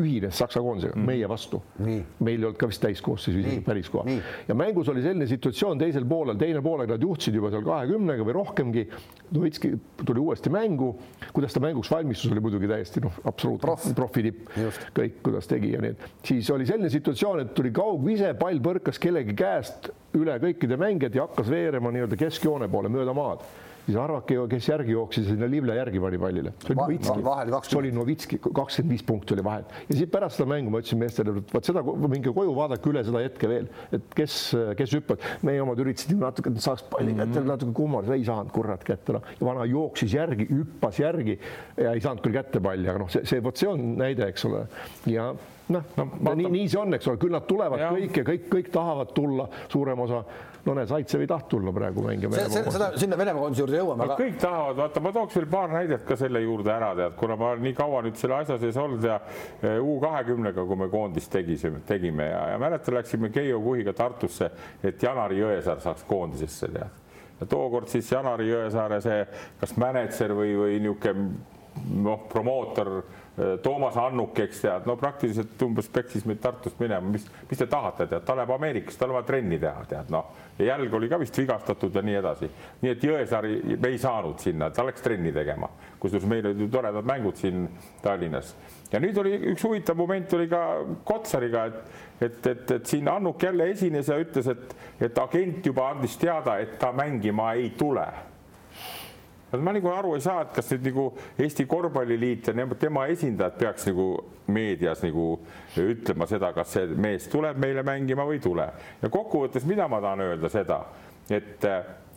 ühines Saksa koondisega mm. meie vastu. meil ei olnud ka vist täiskoosseisu isegi päris koha. ja mängus oli selline situatsioon teisel poolel, teine poolega nad juhtisid juba seal kahekümnega või rohkemgi. Novitski tuli uuesti mängu, kuidas ta mänguks valmistus oli muidugi täiesti noh, absoluutne Prof. profi tipp, kõik, kuidas tegi ja nii, et siis oli selline situatsioon, et tuli kaugvise, pall põrkas kellegi käest üle kõikide mängijad ja hakkas veerema nii-öelda keskjoone poole mööda maad siis arvake, kes järgi jooksis sinna Livle järgi pani pallile. see oli Novitski, kakskümmend viis punkti oli vahet ja siis pärast seda mängu ma ütlesin meestele, et vot seda, minge koju, vaadake üle seda hetke veel, et kes, kes hüppab. meie omad üritasid natuke, et saaks palli kätte mm -hmm. natuke kummal, ei saanud kurat kätte, noh. ja vana jooksis järgi, hüppas järgi ja ei saanud küll kätte palli, aga noh, see, see vot see on näide, eks ole. ja noh no, no, nii, nii see on, eks ole, küll nad tulevad ja. kõik ja kõik, kõik tahavad tulla, suurem osa no näed, Zaitsev ei tahtnud tulla praegu mängima. seda sinna Venemaa koondise juurde jõuame aga.... kõik tahavad, vaata, ma tooks veel paar näidet ka selle juurde ära, tead, kuna ma olen nii kaua nüüd selle asja sees olnud ja U kahekümnega, kui me koondist tegisime, tegime ja, ja mäletan, läksime Keijo Kuhiga Tartusse, et Janari Jõesaar saaks koondisesse tead. ja tookord siis Janari Jõesaare see, kas mänedžer või, või niisugune noh, promootor Toomas Annuk, eks tead, no praktiliselt umbes peksis meid Tartust minema, mis, mis te tahate, tead, ta läheb Ameerikasse, tal on vaja trenni teha, tead, noh. ja jälg oli ka vist vigastatud ja nii edasi. nii et Jõesaari me ei saanud sinna, ta läks trenni tegema, kusjuures meil olid ju toredad mängud siin Tallinnas. ja nüüd oli üks huvitav moment oli ka Kotsariga, et, et, et, et siin Annuk jälle esines ja ütles, et, et agent juba andis teada, et ta mängima ei tule ma nagu aru ei saa, et kas nüüd nagu Eesti Korvpalliliit ja tema esindajad peaks nagu meedias nagu ütlema seda, kas see mees tuleb meile mängima või ei tule. ja kokkuvõttes, mida ma tahan öelda seda, et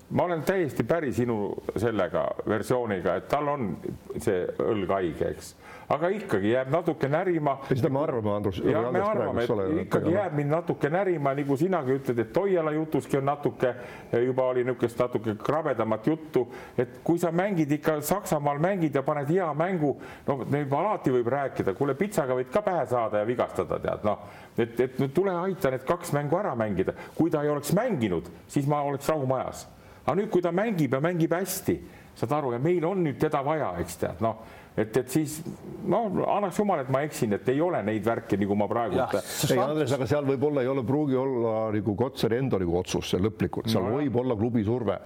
ma olen täiesti päri sinu sellega versiooniga, et tal on see õlg haige, eks aga ikkagi jääb natuke närima. seda me arvame, Andrus. jah, me arvame, et ole, ikkagi aga... jääb mind natuke närima, nagu sinagi ütled, et Toiala jutuski on natuke, juba oli niisugust natuke krabedamat juttu, et kui sa mängid ikka Saksamaal mängid ja paned hea mängu, no juba alati võib rääkida, kuule, pitsaga võid ka pähe saada ja vigastada, tead, noh, et, et no tule aita need kaks mängu ära mängida, kui ta ei oleks mänginud, siis ma oleks rahumajas aga nüüd, kui ta mängib ja mängib hästi, saad aru, ja meil on nüüd teda vaja, eks tead, noh et, et siis no annaks jumal, et ma eksin, et ei ole neid värke, nagu ma praegu. ei, Andres, aga seal võib-olla ei ole, pruugi olla nagu Kotsari enda nagu otsus see lõplikult, seal no, võib olla klubi surve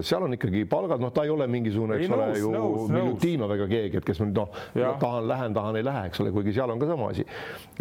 seal on ikkagi palgad, noh, ta ei ole mingisugune, eks ole, ju Miljutinov ega keegi, et kes nüüd noh, tahan, lähen, tahan, ei lähe, eks ole, kuigi seal on ka sama asi.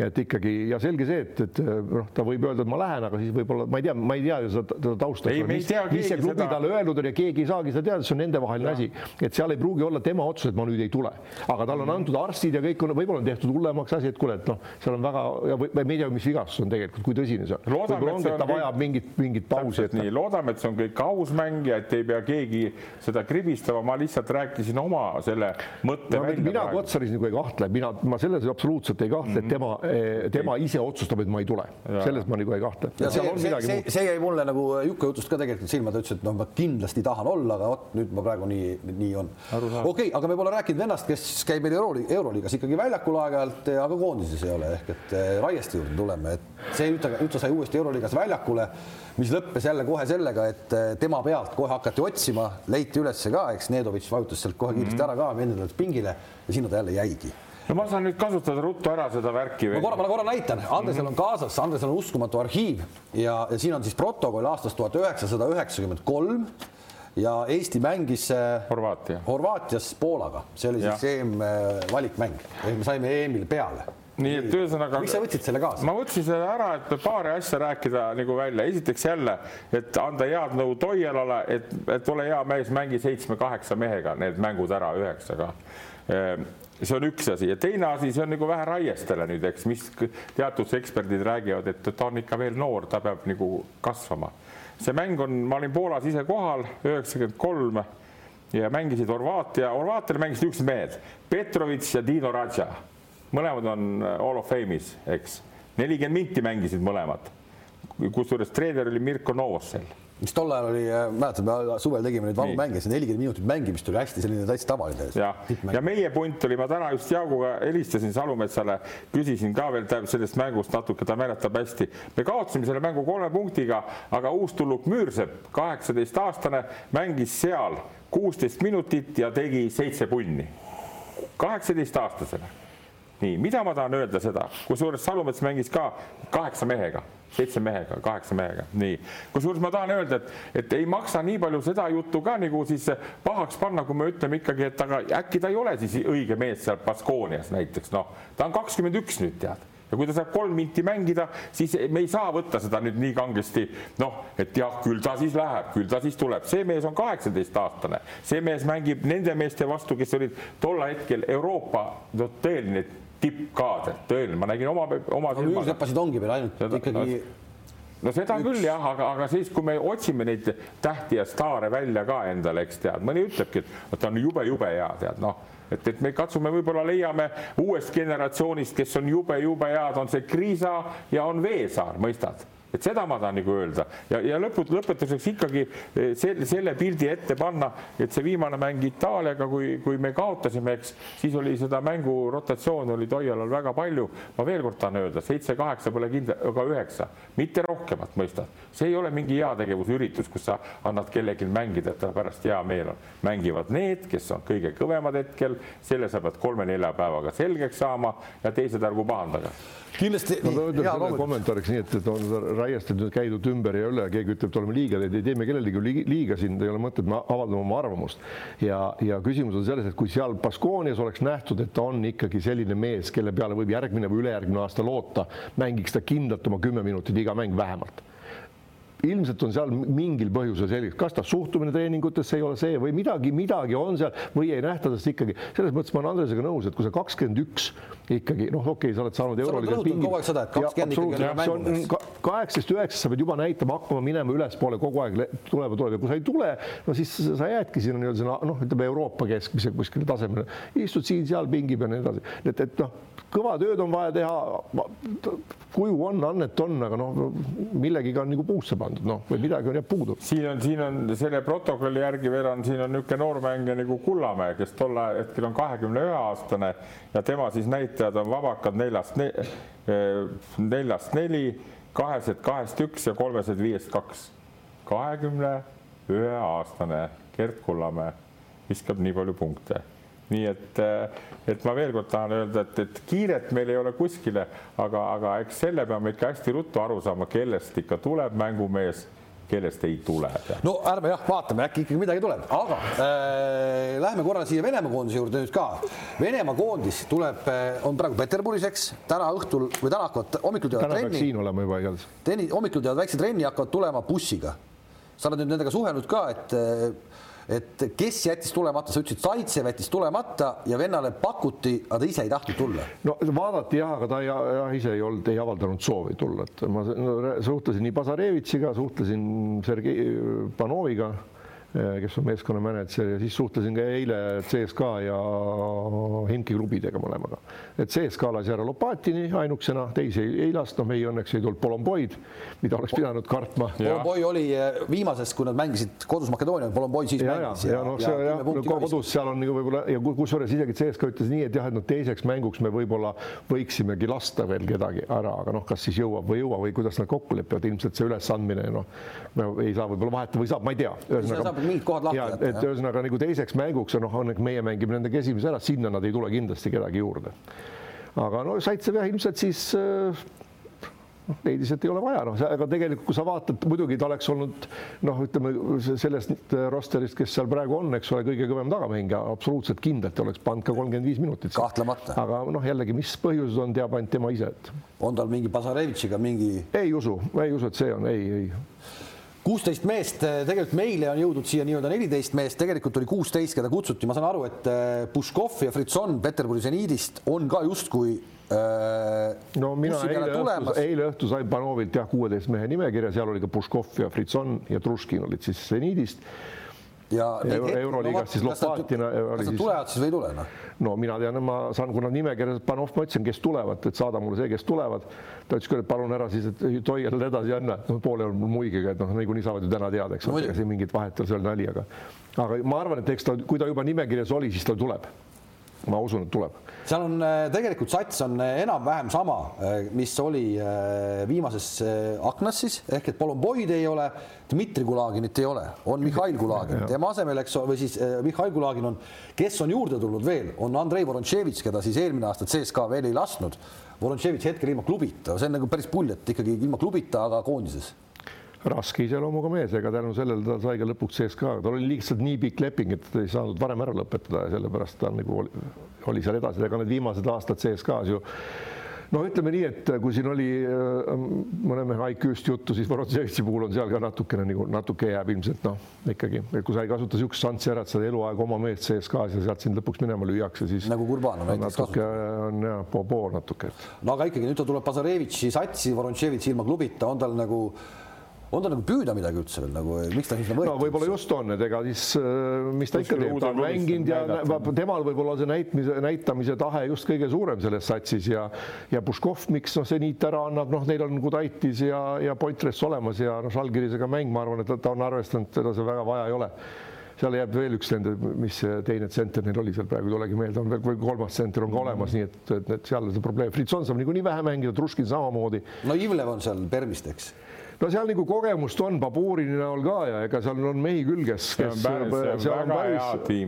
et ikkagi ja selge see, et, et noh, ta võib öelda, et ma lähen, aga siis võib-olla ma ei tea, ma ei tea ju seda, tausta. mis, mis see klubi seda... talle öeldud on ja keegi ei saagi seda teada, see on nendevaheline asi, et seal ei pruugi olla tema otsus, et ma nüüd ei tule, aga talle on antud arstid ja kõik on, võib-olla on tehtud hullemaks asi, et kuule, et noh, seal on väga ja me ei tea, mis vigastus on tegelikult, kui tõsine see on. võib-olla ongi, et ta vajab mingit, mingit pausi. nii, loodame, et see on kõik aus mäng ja et ei pea keegi seda kribistama, ma lihtsalt rääkisin oma selle mõtte no, välja. mina Kotsaris nagu ei kahtle, mina, ma selles absoluutselt ei kahtle mm, -hmm. et tema, eh, tema ise otsustab, et ma ei tule, selles ma nagu ei kahtle. ja see, see, see, see jäi mulle nagu Juku jutust ka tegelikult silma, ta ütles, et noh, ma kindlasti tahan olla, aga vot nüüd ma praegu nii, nii on. okei okay,, aga me pole rääkinud vennast, kes käib meil Euro, Euroliigas ikkagi väljakul aeg-ajalt, aga koondises ei ole ehk et eh, Raieste juurde tuleme, et see nüüd ta, nüüd ta sai uuesti Euroliigas väljakule mis lõppes jälle kohe sellega, et eh, tema pealt kohe hakati otsima, leiti üles ka, eks Nedovitš vajutas sealt kohe kiiresti -hmm. ära ka, vendadelt pingile ja sinna ta jälle jäigi. No ma saan nüüd kasutada ruttu ära seda värki. ma korra, ma korra näitan, Andresel on kaasas, Andresel on uskumatu arhiiv ja, ja siin on siis protokoll aastast tuhat üheksasada üheksakümmend kolm ja Eesti mängis eh, Horvaatia. Horvaatias Poolaga, see oli siis EM-valikmäng, ehk me saime EM-il peale nii et ühesõnaga. miks sa võtsid selle kaasa? ma võtsin selle ära, et paari asja rääkida nagu välja. esiteks jälle, et anda head nõu Toialale, et, et ole hea mees, mängi seitsme-kaheksa mehega need mängud ära üheksaga ehm, see on üks asi ja teine asi, see on nagu vähe Raiestele nüüd, eks, mis teatud eksperdid räägivad, et ta on ikka veel noor, ta peab nagu kasvama. see mäng on, ma olin Poolas ise kohal, üheksakümmend kolm ja mängisid Horvaatia, Horvaatiale mängisid üks mehed, Petrovitš ja Dino Radža mõlemad on äh, Hall of Fame'is, eks. nelikümmend minti mängisid mõlemad. kusjuures treener oli Mirko Novosel mis tol ajal oli, äh, mäletad, me suvel tegime neid vabu mänge, see nelikümmend minutit mängimist oli hästi selline täitsa tavaline. ja, ja meie punt oli, ma täna just Jaaguga helistasin Salumetsale, küsisin ka veel sellest mängust natuke, ta mäletab hästi. me kaotasime selle mängu kolme punktiga, aga uustulnuk Müürsepp, kaheksateistaastane, mängis seal kuusteist minutit ja tegi seitse punni. kaheksateistaastasele nii, mida ma tahan öelda seda, kusjuures Salumets mängis ka kaheksa mehega, seitse mehega, kaheksa mehega, nii. kusjuures ma tahan öelda, et, et ei maksa nii palju seda juttu ka nagu siis pahaks panna, kui me ütleme ikkagi, et aga äkki ta ei ole siis õige mees seal Baskoonias näiteks, noh, ta on kakskümmend üks nüüd tead. Ja kui ta saab kolm minti mängida, siis me ei saa võtta seda nüüd nii kangesti, noh, et jah, küll ta siis läheb, küll ta siis tuleb, see mees on kaheksateistaastane, see mees mängib nende meeste vastu, kes olid tol hetkel Euroopa no, tõeline tippkaader, tõeline, ma nägin oma, oma no, silmaga. sepasid ongi veel ainult seda, ikkagi no, no seda üks. küll jah, aga, aga siis, kui me otsime neid tähti ja staare välja ka endale, eks tead, mõni ütlebki, et ta on jube-jube hea, tead noh, et, et me katsume, võib-olla leiame uuest generatsioonist, kes on jube-jube head, on see Kriisa ja on Veesaar, mõistad et seda ma tahan nagu öelda ja, ja lõput, lõpetuseks ikkagi eh, selle, selle pildi ette panna, et see viimane mäng Itaaliaga, kui, kui me kaotasime, eks siis oli seda mängu rotatsiooni oli Toialal väga palju. ma veel kord tahan öelda, seitse-kaheksa pole kindla, aga üheksa, mitte rohkemat, mõistad. see ei ole mingi heategevusüritus, kus sa annad kellelgi mängida, et tal pärast hea meel on. mängivad need, kes on kõige kõvemad hetkel, selle sa pead kolme-nelja päevaga selgeks saama ja teised ärgu pahandage kindlasti. ma tahan öelda selle kommentaariks nii, et, et on raiest nüüd käidud ümber ja üle, keegi ütleb, et oleme liiga, ei tee me kellelegi liiga siin, ei ole mõtet, me avaldame oma arvamust. ja, ja küsimus on selles, et kui seal Baskoonias oleks nähtud, et ta on ikkagi selline mees, kelle peale võib järgmine või ülejärgmine aasta loota, mängiks ta kindlalt oma kümme minutit iga mäng vähemalt ilmselt on seal mingil põhjusel selge, kas ta suhtumine treeningutesse ei ole see või midagi, midagi on seal või ei nähta tast ikkagi. selles mõttes ma olen Andresega nõus, et kui sa kakskümmend üks ikkagi noh, okei okay,, sa oled saanud euroliigas pingi. kaheksateist, üheksast sa pead juba näitama, hakkama minema ülespoole kogu aeg tulema, tuleb ja kui sa ei tule, no siis sa jäädki sinna nii-öelda noh, ütleme Euroopa keskmise kuskile tasemele, istud siin-seal pingi peal ja nii edasi, et, et noh, kõva tööd on vaja teha. Kuju on, annet on, aga noh, millegiga on nagu puusse pandud, noh, või midagi on jääb puudu. siin on, siin on selle protokolli järgi veel on, siin on niisugune noormängija nagu Kullamäe, kes tol hetkel on kahekümne ühe aastane ja tema siis näitajad on vabakad neljast ne,, eh, neljast neli, kahesed kahest üks ja kolmesed viiest kaks. kahekümne üheaastane Gerd Kullamäe viskab nii palju punkte. Nii et, et ma veel kord tahan öelda, et, et kiiret meil ei ole kuskile, aga, aga eks selle peame ikka hästi ruttu aru saama, kellest ikka tuleb mängumees kellest ei tule. no ärme jah, vaatame, äkki ikkagi midagi tuleb, aga äh, läheme korra siia Venemaa koondise juurde nüüd ka. Venemaa koondis tuleb, äh, on praegu Peterburis, eks, täna õhtul või täna hakkavad, hommikul teevad trenni. siin olema juba igatahes. trenni, hommikul teevad väikse trenni, hakkavad tulema bussiga. sa oled nüüd nendega suhelnud ka, et äh, et kes jättis tulemata, sa ütlesid, Zaitsev jättis tulemata ja vennale pakuti, aga ta ise ei tahtnud tulla. no vaadati jah, aga ta ei, jah, ise ei olnud, ei avaldanud soovi tulla, et ma no, suhtlesin nii Bazarevitšiga, suhtlesin Sergei Panoviga kes on meeskonna mänedžer ja siis suhtlesin ka eile CSKA ja Himki klubidega mõlemaga. et CSKA lasi ära Lopatini ainukesena, teisi ei, ei lasknud, meie õnneks ei tulnud Polomboid, mida oleks pidanud kartma. Polomboi oli eh, viimases, kui nad mängisid kodus Makedooniaga, Polomboi siis ja, mängis. ja, ja noh, see jah, no, kodus seal on nagu võib-olla ja kusjuures isegi CSKA ütles nii, et jah, et noh, teiseks mänguks me võib-olla võiksimegi lasta veel kedagi ära, aga noh, kas siis jõuab või ei jõua või kuidas nad kokku lepivad, ilmselt see ülesandmine noh, ei saa võib-olla vahetada või saab, ma ei tea. ühesõnaga mingid kohad lahti jätta. et ühesõnaga nagu teiseks mänguks noh, on meie mängime nendega esimese ära, sinna nad ei tule kindlasti kedagi juurde. aga no Saitsev jah, ilmselt siis äh, leidis, et ei ole vaja, noh, aga tegelikult, kui sa vaatad, muidugi ta oleks olnud noh, ütleme sellest rosterist, kes seal praegu on, eks ole, kõige kõvem tagamängija, absoluutselt kindlalt oleks pannud ka kolmkümmend viis minutit. kahtlemata. aga noh, jällegi, mis põhjused on, teab ainult tema ise, et. on tal mingi Bazarevitšiga mingi? ei usu, ei usu, et see on, ei, ei kuusteist meest, eh, tegelikult meile on jõudnud siia nii-öelda neliteist meest, tegelikult oli kuusteist, keda kutsuti, ma saan aru, et eh, Puškov ja Fritson Peterburi seniidist on ka justkui äh, no mina eile õhtu, eile õhtu sain Panovilt jah, kuueteist mehe nimekirja, seal oli ka Puškov ja Fritson ja Truškin olid siis seniidist ja Euroliigas no, siis Lopatina. kas nad tulevad siis või ei tule noh? no mina tean, ma saan, kuna nimekirjas Panov, ma ütlesin, kes tulevad, et saada mulle see, kes tulevad. ta ütles küll, et palun ära siis, et Toiel edasi anna, no poole on mul muigiga, et noh, niikuinii saavad ju täna teada, eks ole, ega siin mingit vahet ei ole, see oli nali, aga aga ma arvan, et eks ta, kui ta juba nimekirjas oli, siis ta tuleb ma usun, et tuleb. seal on äh, tegelikult sats on äh, enam-vähem sama, äh, mis oli viimases aknas siis ehk et Polomboid ei ole, Dmitri Gulaginit ei ole, on Mihhail Gulagin, tema asemel, eks või siis Mihhail Gulagin on, kes on juurde tulnud veel, on Andrei Vorontševitš, keda siis eelmine aasta CSKA veel ei lasknud. Vorontševitš hetkel ilma klubita, see on nagu päris pull, et ikkagi ilma klubita, aga koondises raske iseloomuga mees, ega tänu sellele ta sai ka lõpuks sees ka, tal oli lihtsalt nii pikk leping, et ta ei saanud varem ära lõpetada ja sellepärast ta nagu oli, oli seal edasi, ega need viimased aastad CSKA-s ju noh, ütleme nii, et kui siin oli äh, mõne mehe IQ-st juttu, siis Vorotsevitši puhul on seal ka natukene nagu natuke jääb ilmselt noh, ikkagi, et kui sa ei kasuta niisugust šanssi ära, et sa eluaeg oma meest CSKA-s ja sealt sind lõpuks minema lüüakse, siis nagu Kurbanov näiteks natuke on jah, pool natuke. no aga ikkagi nüüd ta tuleb Bazarevitši satsi, Vorontševitš ilma klubita, on tal nagu on ta nagu püüda midagi üldse veel nagu, miks ta siis võeti? no võib-olla just on, et ega siis äh, mis ta ikka teeb, ta on mänginud ja temal võib-olla see näitmise, näitamise tahe just kõige suurem selles satsis ja ja Puškov, miks noh, see niit ära annab, noh, neil on Gudaitis ja, ja Poitres olemas ja noh, Žalgirisega mäng, ma arvan, et ta on arvestanud, teda see väga vaja ei ole seal jääb veel üks nende, mis teine tsenter neil oli seal praegu ei tulegi meelde, on veel või kolmas tsenter on ka olemas, nii et, et, et seal on see probleem. Fritson saab niikuinii vähe mängida, Truškin samamoodi. no Ivlev on seal Permist, eks no seal nagu kogemust on Baburini näol ka ja ega seal on mehi küll, kes, kes seal on päris,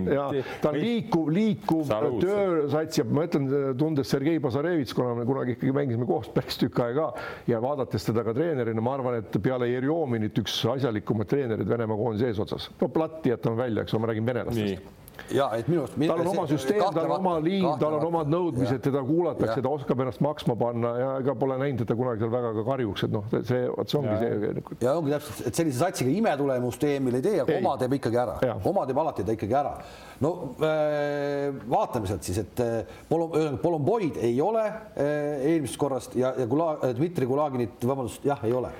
ja ta on liikuv, liikuv töösats ja ma ütlen, tundes Sergei Bazarevitš, kuna me kunagi ikkagi mängisime koos päris tükk aega ja vaadates teda ka treenerina, ma arvan, et peale Jerjominit üks asjalikumaid treenereid Venemaa koondise eesotsas. no platti jätame välja, eks ole, ma räägin venelastest ja et minu arust. tal on oma süsteem, tal on oma liin, tal on omad nõudmised, teda kuulatakse, ta oskab ennast maksma panna ja ega pole näinud, et ta kunagi seal väga ka karjuks, et noh, see, vot see ongi ja. see. ja ongi täpselt, et sellise satsiga imetulemust EM-il ei tee, aga oma teeb ikkagi ära, oma teeb alati ta ikkagi ära. no äh, vaatame sealt siis, et äh, Polom, Polomboid ei ole äh, eelmisest korrast ja, ja Kula, Dmitri Kulaginit, vabandust, jah, ei ole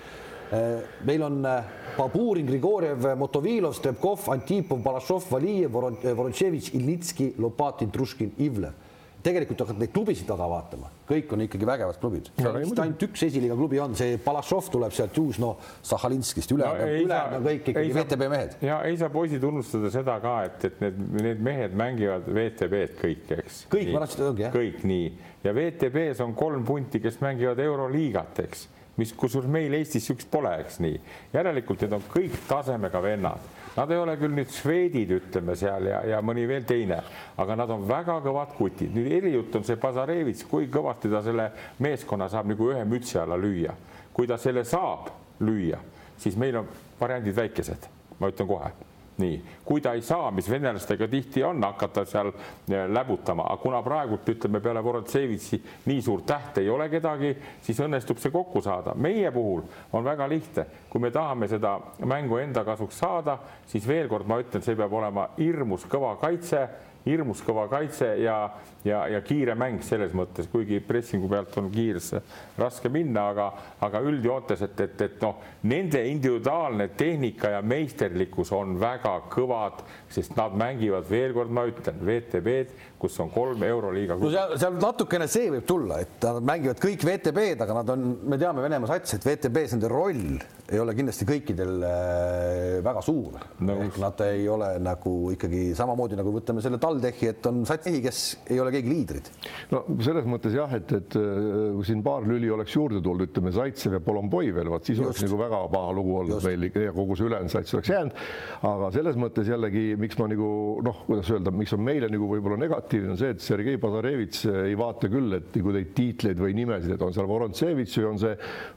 meil on äh, Baburin, Grigorjev, Motovilov, Strebkov, Antipov, Balašov, Valijev, Vorontševitš, Ilnitski, Lopatin, Truškin, Ivlev. tegelikult hakkad neid klubisid taga vaatama, kõik on ikkagi vägevad klubid. ainult üks esiliiga klubi on, see Balašov tuleb sealt Južno Sahhalinskist, ülejäänud no, ülejäänud on kõik ikkagi VTB mehed. ja ei saa poisid unustada seda ka, et, et need, need mehed mängivad VTB-d kõik, eks. kõik, ma tahtsin, ongi jah. kõik nii ja VTB-s on kolm punti, kes mängivad Euroliigat, eks mis, kusjuures meil Eestis niisugust pole, eks nii. järelikult need on kõik tasemega vennad. Nad ei ole küll nüüd šveedid, ütleme seal ja, ja mõni veel teine, aga nad on väga kõvad kutid. nüüd erijutt on see Pazarevits, kui kõvasti ta selle meeskonna saab nagu ühe mütsi alla lüüa. kui ta selle saab lüüa, siis meil on variandid väikesed, ma ütlen kohe nii, kui ta ei saa, mis venelastega tihti on, hakata seal eh, läbutama, aga kuna praegult ütleme peale Vorontsevitsi nii suurt tähte ei ole kedagi, siis õnnestub see kokku saada. meie puhul on väga lihtne, kui me tahame seda mängu enda kasuks saada, siis veel kord ma ütlen, see peab olema hirmus kõva kaitse hirmus kõva kaitse ja, ja, ja kiire mäng selles mõttes, kuigi pressingu pealt on kiiresse raske minna, aga, aga üldjoontes, et, et, et noh, nende individuaalne tehnika ja meisterlikkus on väga kõvad, sest nad mängivad, veel kord ma ütlen, VTB-d, kus on kolm euroliiga. no seal, seal natukene see võib tulla, et nad mängivad kõik VTB-d, aga nad on, me teame Venemaa sats, et VTB-s nende roll ei ole kindlasti kõikidel äh, väga suur no.. ehk nad ei ole nagu ikkagi samamoodi nagu võtame selle TalTechi, et on satsi, kes ei ole keegi liidrid. no selles mõttes jah, et, et äh, kui siin paar lüli oleks juurde tulnud, ütleme Zaitsev ja Polomboi veel, vot siis Just. oleks nagu väga paha lugu olnud Just. meil ja kogu see ülejäänud sats oleks jäänud. aga selles mõttes jällegi, miks ma nagu noh, kuidas öelda, miks on meile nagu võib-olla negatiivne on see, et Sergei Bazarevitš ei vaata küll, et nagu neid tiitleid või nimesid, et on seal Vorontsevitš või on see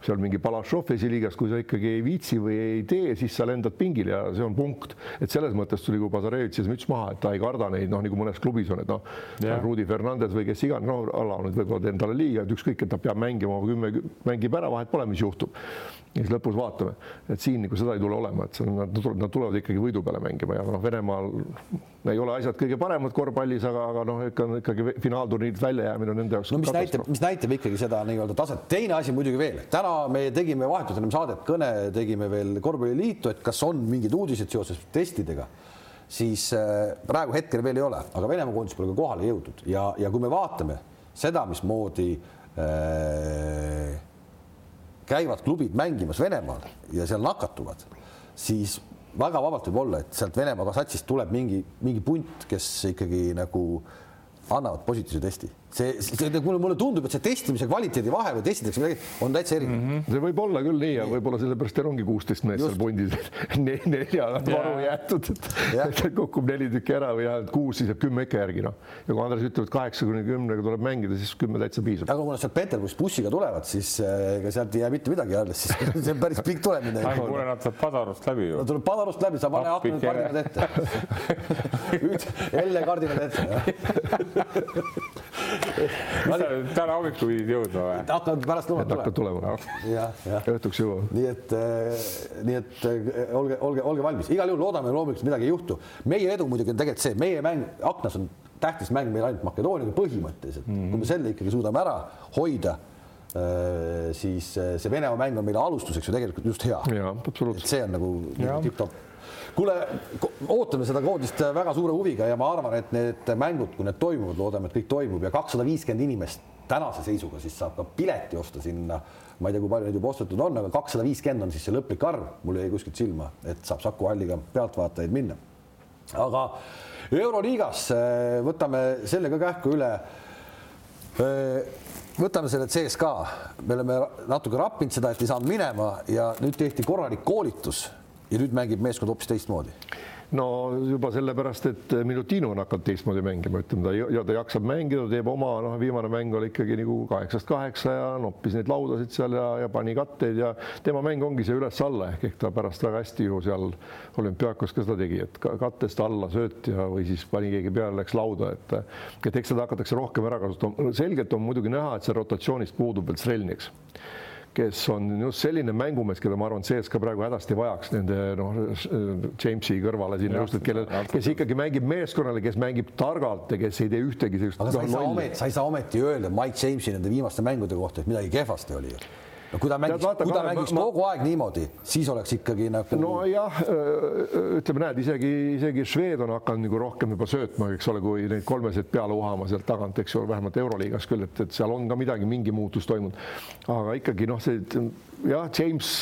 seal mingi Balašov esiliigas, kui sa ikkagi ei viitsi või ei tee, siis sa lendad pingile ja see on punkt. et selles mõttes tuli kui Bazarevitšis müts maha, et ta ei karda neid, noh nagu mõnes klubis on, et noh, Rudi Fernandes või kes iganes, no ala nüüd võib-olla teeb endale liiga, et ükskõik, et ta peab mängima kümme, mängib ära, vahet pole, mis juhtub. ja siis lõpus vaatame, et siin nagu seda ei tule olema, et see on, nad tulevad ikkagi võidu peale mängima ja noh, Venemaal ei ole asjad kõige paremad korvpallis, aga, aga noh, ikka ikkagi finaalturniirilt väljajäämine on nende jaoks. no mis näitab, mis näitab ikkagi seda nii-öelda taset. teine asi muidugi veel, täna me tegime vahetult ennem saadet kõne tegime veel korvpalliliitu, et kas on mingeid uudiseid seoses testidega, siis äh, praegu hetkel veel ei ole, aga Venemaa koondis pole ka kohale jõudnud. Ja, ja kui me vaatame seda, mismoodi äh, käivad klubid mängimas Venemaal ja seal nakatuvad, siis väga vabalt võib olla, et sealt Venemaa satsist tuleb mingi, mingi punt, kes ikkagi nagu annavad positiivse testi see, see mulle, mulle tundub, et see testimise kvaliteedi vahe või testitakse midagi on täitsa erinev mm. -hmm. see võib olla küll nii ja võib-olla sellepärast teil ongi kuusteist meest seal pundis nelja on varu jäetud, et kukub neli tükki ära või jah, kuus, siis jääb kümme ikka järgi noh. ja kui Andres ütleb, et kaheksa kuni kümnega tuleb mängida, siis kümme täitsa piisab. aga kui nad sealt Peterburist bussiga tulevad, siis eh, ega sealt ei jää mitte midagi alles, siis see on päris pikk tulemine. kuule, nad saavad Padarust läbi ju. Nad tulevad Padarust läbi, sa pane aknad kardinad ette. jälle kardinad ette täna hommikul pidid jõudma või? hakkavad pärast lumad tulema. hakkavad tulema no.. jah, jah. õhtuks jõuame. nii et, eh, nii et eh, olge, olge, olge valmis, igal juhul loodame loomulikult midagi ei juhtu. meie edu muidugi on tegelikult see, meie mäng aknas on tähtis mäng meil ainult Makedooniaga põhimõtteliselt mm, -hmm. kui me selle ikkagi suudame ära hoida eh, siis see Venemaa mäng on meile alustuseks ju tegelikult just hea. see on nagu tipp-topp kuule, ootame seda koondist väga suure huviga ja ma arvan, et need mängud, kui need toimuvad, loodame, et kõik toimub ja kakssada viiskümmend inimest tänase seisuga siis saab ka pileti osta sinna. ma ei tea, kui palju neid juba ostetud on, aga kakssada viiskümmend on siis see lõplik arv, mul jäi kuskilt silma, et saab Saku Halliga pealtvaatajaid minna. aga Euroliigas eh, võtame selle ka kähku üle eh, võtame selle CSKA, me oleme natuke rappinud seda, et ei saanud minema ja nüüd tehti korralik koolitus ja nüüd mängib meeskond hoopis teistmoodi no juba sellepärast, et Minutino on hakanud teistmoodi mängima, ütleme ta ja ta jaksab mängida, teeb oma, noh, viimane mäng oli ikkagi nagu kaheksast kaheksa ja noppis neid laudasid seal ja, ja pani katteid ja tema mäng ongi see üles-alla ehk ehk ta pärast väga hästi ju seal olümpiaakos ka seda tegi, et kattest alla sööt ja, või siis pani keegi peale, läks lauda, et et eks seda hakatakse rohkem ära kasutama. selgelt on muidugi näha, et see rotatsioonist puudub veel Strelniks kes on just selline mängumees, keda ma arvan, CSKA praegu hädasti vajaks nende noh, Jamesi kõrvale sinna just, et kellel, kes ikkagi mängib meeskonnale, kes mängib targalt ja kes ei tee ühtegi sellist. aga sa ei, saa ometi, sa ei saa ometi öelda Mike Jamesi nende viimaste mängude kohta, et midagi kehvasti oli ju no kui ta mängiks, kui ta mängiks ma... kogu aeg niimoodi, siis oleks ikkagi nagu. nojah, ütleme, näed, isegi, isegi Šved on hakanud nagu rohkem juba söötma, eks ole, kui neid kolmeseid peale uhama sealt tagant, eks ju, vähemalt Euroliigas küll, et, et seal on ka midagi, mingi muutus toimunud. aga ikkagi noh, see jah, James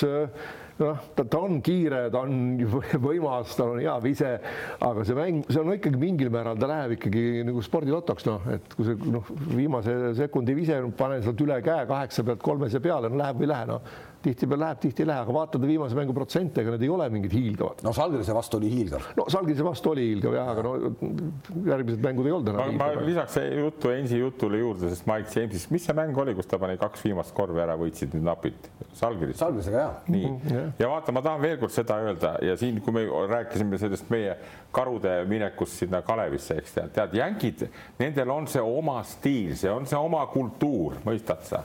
noh, ta, ta on kiire, ta on võimas, tal on hea vise, aga see mäng, see on ikkagi mingil määral, ta läheb ikkagi nagu spordilotoks, noh, et kui see noh, viimase sekundi vise, panen sealt üle käe kaheksa pealt kolmese peale, no läheb või ei lähe, noh tihtipeale läheb, tihti ei lähe, aga vaatad viimase mängu protsente, ega need ei ole mingid hiilgavad. no Salgrise vastu oli hiilgav. no Salgrise vastu oli hiilgav jah, aga no järgmised mängud ei olnud enam. ma lisaks juttu Ensi jutule juurde, sest Mike James'ist, mis see mäng oli, kus ta pani kaks viimast korvi ära, võitsid nüüd napilt Salgiris? Salgrisega jah. nii mm, -hmm, ja vaata, ma tahan veel kord seda öelda ja siin, kui me rääkisime sellest meie karude minekust sinna Kalevisse, eks tead, tead, jänkid, nendel on see oma stiil, see on see oma kultuur, mõistad sa?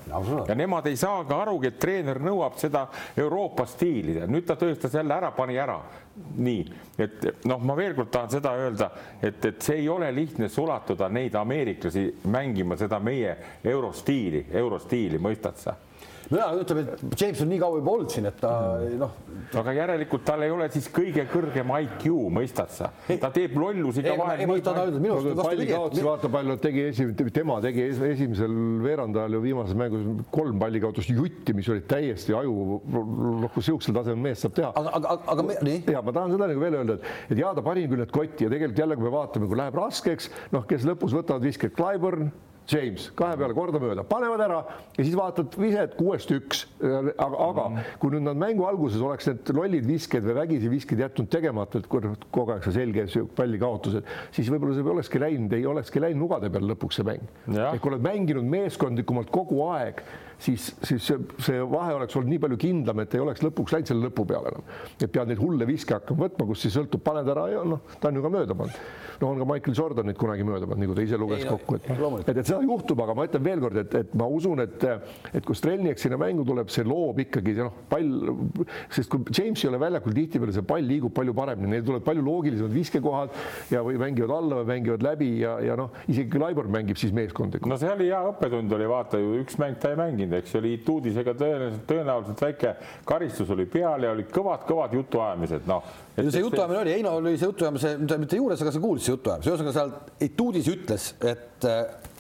ja nemad ei saa ka arugi, et treener nõuab seda Euroopa stiili, nüüd ta tõestas jälle ära, pani ära. nii, et noh, ma veel kord tahan seda öelda, et, et see ei ole lihtne sulatuda neid ameeriklasi mängima seda meie eurostiili, eurostiili, mõistad sa nojah, ütleme, et James on nii kaua juba olnud siin, et ta noh. aga järelikult tal ei ole siis kõige kõrgem IQ, mõistad sa? ta teeb lollusi ka vahel. ei, ma tahan öelda, minu arust vastupidi. kaotusi, vaata palju tegi esimene, tema tegi esimesel veerandajal ju viimases mängus kolm pallikaotust jutti, mis olid täiesti aju, noh, kui sihukesel tasemel mees saab teha. aga, aga, aga me, nii. ja ma tahan seda nagu veel öelda, et, et jaa, ta pani küll need kotti ja tegelikult jälle, kui me vaatame, kui läheb raskeks, noh, kes lõpus võtavad visked, Clyburn James kahe peale kordamööda, panevad ära ja siis vaatad viset kuuest üks. aga, aga kui nüüd nad mängu alguses oleks need lollid visked või vägisi visked jätnud tegemata, et kogu aeg see selge pallikaotused, siis võib-olla see olekski läinud, ei olekski läinud nugade peale lõpuks see mäng. ehk oled mänginud meeskondlikumalt kogu aeg siis, siis see, see vahe oleks olnud nii palju kindlam, et ei oleks lõpuks läinud selle lõpu peale enam. et pead neid hulle viske hakkama võtma, kus siis sõltub, paned ära ja noh, ta on ju ka mööda pannud. no on ka Michael Jordanit kunagi mööda pannud, nagu ta ise luges ei, kokku, et, et, et seda juhtub, aga ma ütlen veelkord, et, et ma usun, et, et kui Strelniak sinna mängu tuleb, see loob ikkagi noh, pall, sest kui James ei ole väljakul, tihtipeale see pall liigub palju paremini, neil tulevad palju loogilisemad viskekohad ja, või mängivad alla või mängivad läbi ja, ja noh, isegi kui Laibor mängib siis meeskondlikult. no see oli hea õppetund oli, vaata ju üks mäng ta ei mänginud mänginud, eks oli tuudisega tõenäoliselt, tõenäoliselt väike karistus oli peal ja olid kõvad-kõvad jutuajamised, noh. see jutuajamine oli, Heino oli see jutuajamise, mitte juures, aga sa kuulsid see jutuajamise, ühesõnaga seal Etuudis ütles, et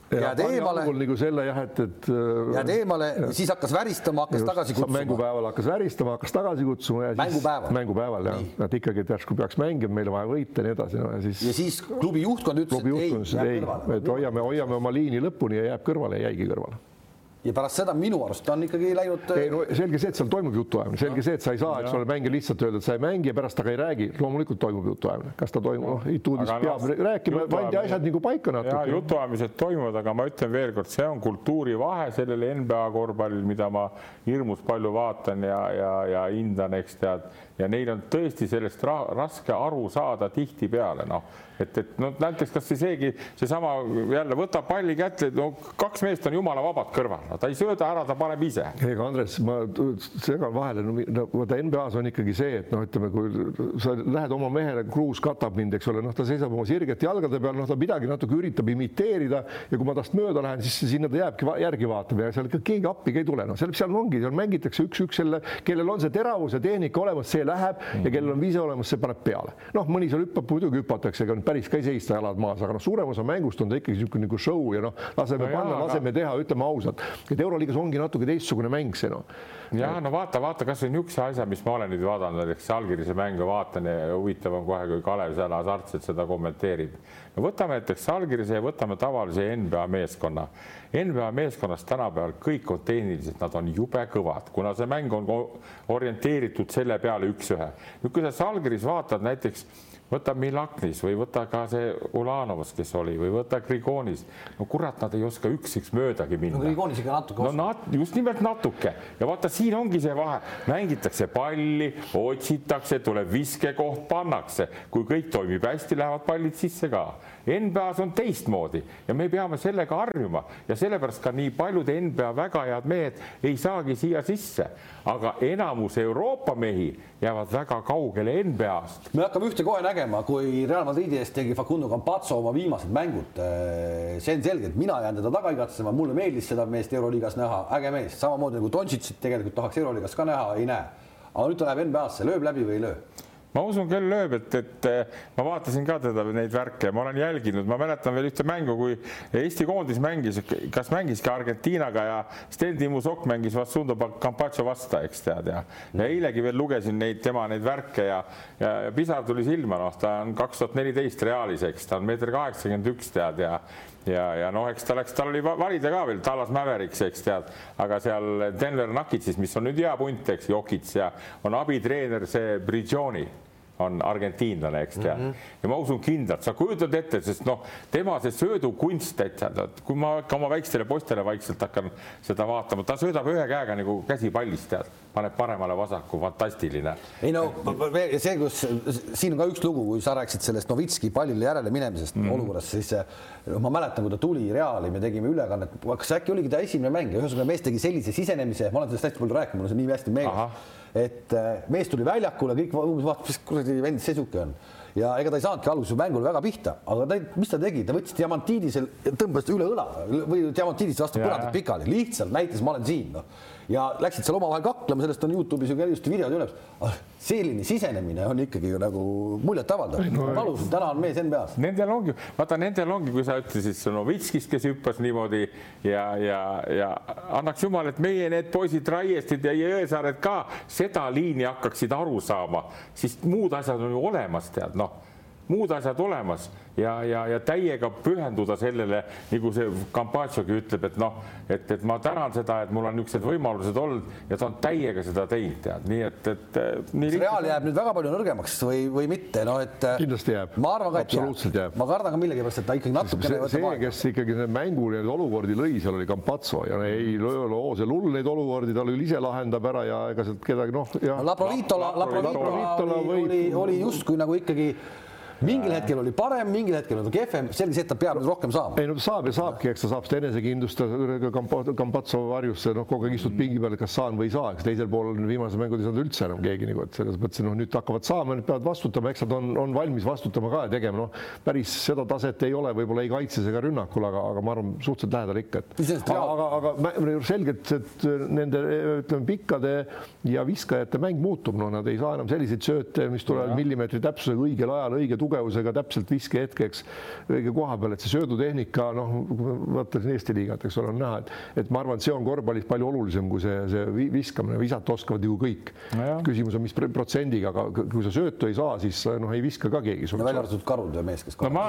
jääd eemale. nagu selle jah, et, et. Äh, jääd eemale, siis hakkas väristama, hakkas just, tagasi kutsuma. mängupäeval hakkas väristama, hakkas tagasi kutsuma ja siis. mängupäeval. mängupäeval jah, et ikkagi, et järsku peaks mängima, meil on vaja võita ja nii edasi no,. ja siis. ja siis klubi juhtkond ütles, et ei, jääb kõrvale. et hoiame, hoiame oma liini lõpuni ja jääb kõrvale ja jäigi kõrvale ja pärast seda minu arust on ikkagi läinud. ei no selge see, et seal toimub jutuajamine, selge see, et sa ei saa, eks ole, mängija lihtsalt öelda, et sa ei mängi ja pärast temaga ei räägi. loomulikult toimub jutuajamine, kas ta toimub, noh, Ituudis peab no, rääkima, pandi asjad nagu paika natuke. jutuajamised toimuvad, aga ma ütlen veelkord, see on kultuurivahe sellel NBA korvpallil, mida ma hirmus palju vaatan ja, ja, ja hindan, eks tead ja neil on tõesti sellest ra raske aru saada tihtipeale, noh, et, et no näiteks kasvõi seegi, seesama jälle võtab palli kätte, no kaks meest on jumala vabad kõrval no,, ta ei sööda ära, ta paneb ise. ega Andres, ma segan vahele, no, vaata NBA-s on ikkagi see, et noh, ütleme, kui sa lähed oma mehele, Kruus katab mind, eks ole, noh, ta seisab oma sirgete jalgade peal, noh, ta midagi natuke üritab imiteerida ja kui ma tast mööda lähen, siis sinna ta jääbki järgi vaatama ja seal ikka keegi appi ei tule, noh, seal, seal ongi, seal mängitakse üks-üks selle, kellel on see teravus ja tehnika olemas, see läheb ja kellel on viise olemas, see paneb peale. noh, mõni seal hüppab, muidugi hüpatakse, ega päris ka ei seista jalad maas, aga noh, suurem osa mängust on ta ikkagi niisugune nagu show ja noh, laseme no panna, laseme teha, ütleme ausalt, et Euroliigas ongi natuke teistsugune mäng see noh. ja no vaata, vaata kasvõi niisuguse asja, mis ma olen nüüd vaadanud, näiteks Žalgirise mänge vaatan ja huvitav on kohe, kui Kalev seal hasartselt seda kommenteerib. no võtame näiteks Žalgirise ja võtame tavalise NBA meeskonna NBA meeskonnas tänapäeval kõik on tehniliselt, nad on jube kõvad, kuna see mäng on orienteeritud selle peale üks-ühe. nüüd, kui sa Salgris vaatad näiteks võta Milaknis või võta ka see Ulanovas, kes oli, või võta Grigonis. no kurat, nad ei oska üks-üks möödagi minna. no Grigonis ikka natuke no, nat, just nimelt natuke ja vaata, siin ongi see vahe, mängitakse palli, otsitakse, tuleb viskekoht, pannakse, kui kõik toimib hästi, lähevad pallid sisse ka. NBA-s on teistmoodi ja me peame sellega harjuma ja sellepärast ka nii paljud NBA väga head mehed ei saagi siia sisse, aga enamus Euroopa mehi jäävad väga kaugele NBA-st. me hakkame ühte kohe nägema, kui Real Madridi eest tegi Facundo Campazzo oma viimased mängud. see on selge, et mina jään teda taga igatsema, mulle meeldis seda meest Euroliigas näha, äge mees, samamoodi nagu Dontšitšit tegelikult tahaks Euroliigas ka näha, ei näe. aga nüüd ta läheb NBA-sse, lööb läbi või ei löö? Ma usun küll lööb, et, et ma vaatasin ka teda neid värke, ma olen jälginud, ma mäletan veel ühte mängu, kui Eesti koondis mängis, kas mängiski Argentiinaga ja Sten Timo Sokk mängis Vassundo Campaccio vasta, eks tead ja, ja eilegi veel lugesin neid tema neid värke ja, ja, ja pisar tuli silma, noh, ta on kaks tuhat neliteist Realis, eks ta on meeter kaheksakümmend üks tead ja ja, ja noh, eks ta läks, tal oli valida ka veel Tallas Mavericks, eks tead, aga seal Denver Nuggetsis, mis on nüüd hea punt, eks, Jokits ja on abitreener see Brigioni on argentiinlane, eks tead mm. -hmm. ja ma usun kindlalt, sa kujutad ette, sest noh, tema see söödukunst, et kui ma ka oma väikestele poistele vaikselt hakkan seda vaatama, ta söödab ühe käega nagu käsipallis, tead, paneb paremale-vasaku, fantastiline. ei no see, kus siin on ka üks lugu, kui sa rääkisid sellest Novitski pallile järele minemisest mm -hmm. olukorras, siis no ma mäletan, kui ta tuli Reali, me tegime ülekannet, kas äkki oligi ta esimene mäng ja ühesõnaga mees tegi sellise sisenemise, ma olen sellest hästi palju rääkinud, mul on see nii hästi meeles et äh, mees tuli väljakule, kõik umbes vaatas, mis kuradi vend see sihuke on. Ja ega ta ei saanudki alguses mängul väga pihta, aga ta, mis ta tegi, ta võttis diamantiidisel, tõmbas üle õla või diamantiidis vastu põrandat pikali, lihtsalt näitas, ma olen siin, noh. Ja läksid seal omavahel kaklema, sellest on Youtube'is ju ka ilusti videod üles. Ah, selline sisenemine on ikkagi ju nagu muljetavaldav no,. palus, täna on mees NBA-s. Nendel ongi, vaata nendel ongi, kui sa ütlesid Novitskist, kes hüppas niimoodi ja, ja, ja annaks jumal, et meie need poisid Raiestid ja Jõesaared ka seda liini hakkaksid aru saama, siis muud asjad on ju olemas, tead noh muud asjad olemas ja, ja, ja täiega pühenduda sellele, nagu see Campaciogi ütleb, et noh, et, et ma tänan seda, et mul on niisugused võimalused olnud ja ta on täiega seda teinud, tead, nii et, et. Real jääb nüüd väga palju nõrgemaks või, või mitte, noh, et. kindlasti jääb. ma arvan ka, et absoluutselt jääb. ma kardan ka millegipärast, et ta ikkagi natukene. see, see, kes ikkagi need mängu need olukordi lõi, seal oli Campazzo ja ei loo see lull neid olukordi, ta küll ise lahendab ära ja ega sealt kedagi noh. Laprovitola, Laprovitola oli, oli justkui nagu ikkagi mingil hetkel oli parem, mingil hetkel oli kehvem, selge see, et ta peab nüüd rohkem saama. ei no saab ja saabki, eks ta saab seda enesekindlust Kampatso varjusse, noh, kogu aeg istud pingi peal, kas saan või ei saa, eks teisel pool viimased mängud ei saanud üldse enam keegi nagu, et selles mõttes noh, nüüd hakkavad saama, nüüd peavad vastutama, eks nad on, on valmis vastutama ka ja tegema, noh, päris seda taset ei ole, võib-olla ei kaitses ega rünnakul, aga, aga ma arvan, suhteliselt lähedal ikka, et aga, aga, aga selgelt, et nende ütleme, pikkade ja viskajate mäng muutub, no nad ei saa enam selliseid sööte, mis tulevad millimeetri täpsusega õigel ajal õige tuge tugevusega täpselt viskehetkeks õige koha peal, et see söödutehnika, noh, vaatasin Eesti liigat, eks ole, on näha, et, et ma arvan, et see on korvpallis palju olulisem kui see, see viskamine, visata oskavad ju kõik no. küsimus on, mis protsendiga, aga kui sa söötu ei saa, siis noh, ei viska ka keegi. no välja arvatud Karud ja mees, kes. no ma,